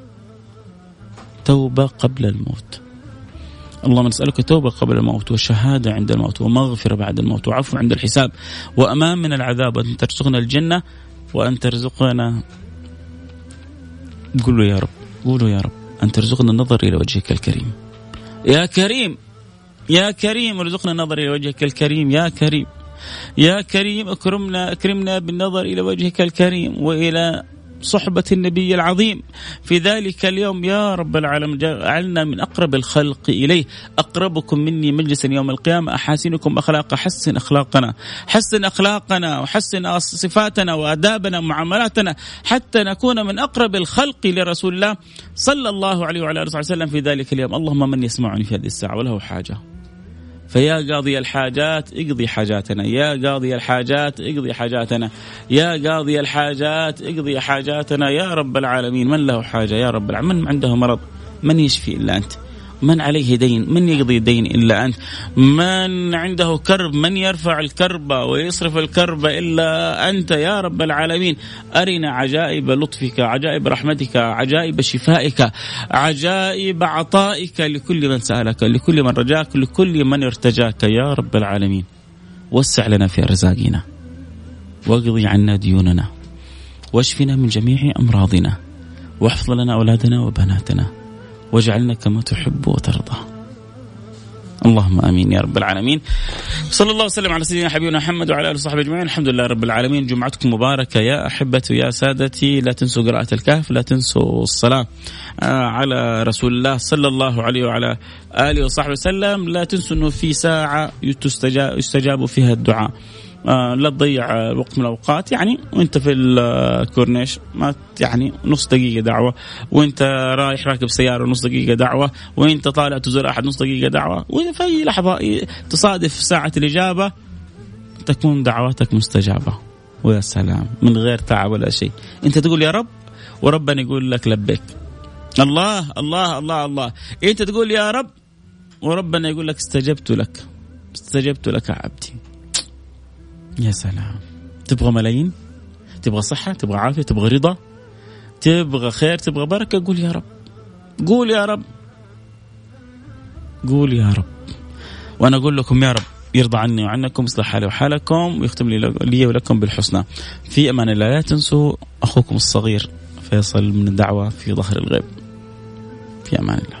S3: توبة قبل الموت. اللهم نسألك توبة قبل الموت وشهادة عند الموت ومغفرة بعد الموت وعفو عند الحساب وأمان من العذاب. وأن ترزقنا الجنة وأن ترزقنا قولوا يا رب قولوا يا رب أن ترزقنا النظر إلى وجهك الكريم. يا كريم يا كريم ارزقنا النظر إلى وجهك الكريم يا كريم. يا كريم أكرمنا أكرمنا بالنظر إلى وجهك الكريم وإلى صحبة النبي العظيم. في ذلك اليوم يا رب العالمين جعلنا من أقرب الخلق إليه. أقربكم مني مجلسا يوم القيامة. أحاسنكم أخلاق حسن أخلاقنا. حسن أخلاقنا وحسن صفاتنا وآدابنا ومعاملاتنا حتى نكون من أقرب الخلق لرسول الله صلى الله عليه وعلى آله وسلم. في ذلك اليوم. اللهم من يسمعني في هذه الساعة وله حاجة. فيا قاضي الحاجات اقضي حاجاتنا يا قاضي الحاجات اقضي حاجاتنا يا قاضي الحاجات اقضي حاجاتنا يا رب العالمين من له حاجة؟ يا رب العالمين من عنده مرض؟ من يشفي إلا أنت؟ من عليه دين؟ من يقضي الدين إلا أنت؟ من عنده كرب؟ من يرفع الكرب ويصرف الكرب إلا أنت يا رب العالمين؟ أرنا عجائب لطفك عجائب رحمتك عجائب شفائك عجائب عطائك لكل من سألك لكل من رجاك لكل من ارتجاك يا رب العالمين. وسع لنا في أرزاقنا واقضي عنا ديوننا واشفنا من جميع أمراضنا واحفظ لنا أولادنا وبناتنا واجعلنا كما تحب وترضى. اللهم آمين يا رب العالمين. صلى الله وسلم على سيدنا حبيبنا محمد وعلى آله وصحبه أجمعين، الحمد لله رب العالمين، جمعتكم مباركة يا أحبتي يا سادتي، لا تنسوا قراءة الكهف، لا تنسوا الصلاة على رسول الله صلى الله عليه وعلى آله وصحبه وسلم، لا تنسوا إنه في ساعة يستجاب فيها الدعاء. آه لا تضيع وقت من الأوقات. يعني وأنت في الكورنيش ما يعني نص دقيقة دعوة. وأنت رايح راكب سيارة نص دقيقة دعوة. وأنت طالع تزور أحد نص دقيقة دعوة. وفي أي لحظة تصادف ساعة الإجابة تكون دعواتك مستجابة. ويا سلام من غير تعب ولا شيء. أنت تقول يا رب وربنا يقول لك لبيك. الله الله الله الله. أنت تقول يا رب وربنا يقول لك استجبت لك. استجبت لك عبدي. يا سلام. تبغى ملايين؟ تبغى صحة؟ تبغى عافية؟ تبغى رضا؟ تبغى خير؟ تبغى بركة؟ قول يا رب. قول يا رب. قول يا رب. وأنا أقول لكم يا رب يرضى عني وعنكم يصلح حالي وحالكم ويختم لي, لي ولكم بالحسنى. في أمان الله. لا تنسوا أخوكم الصغير فيصل من الدعوة في ظهر الغيب. في أمان الله.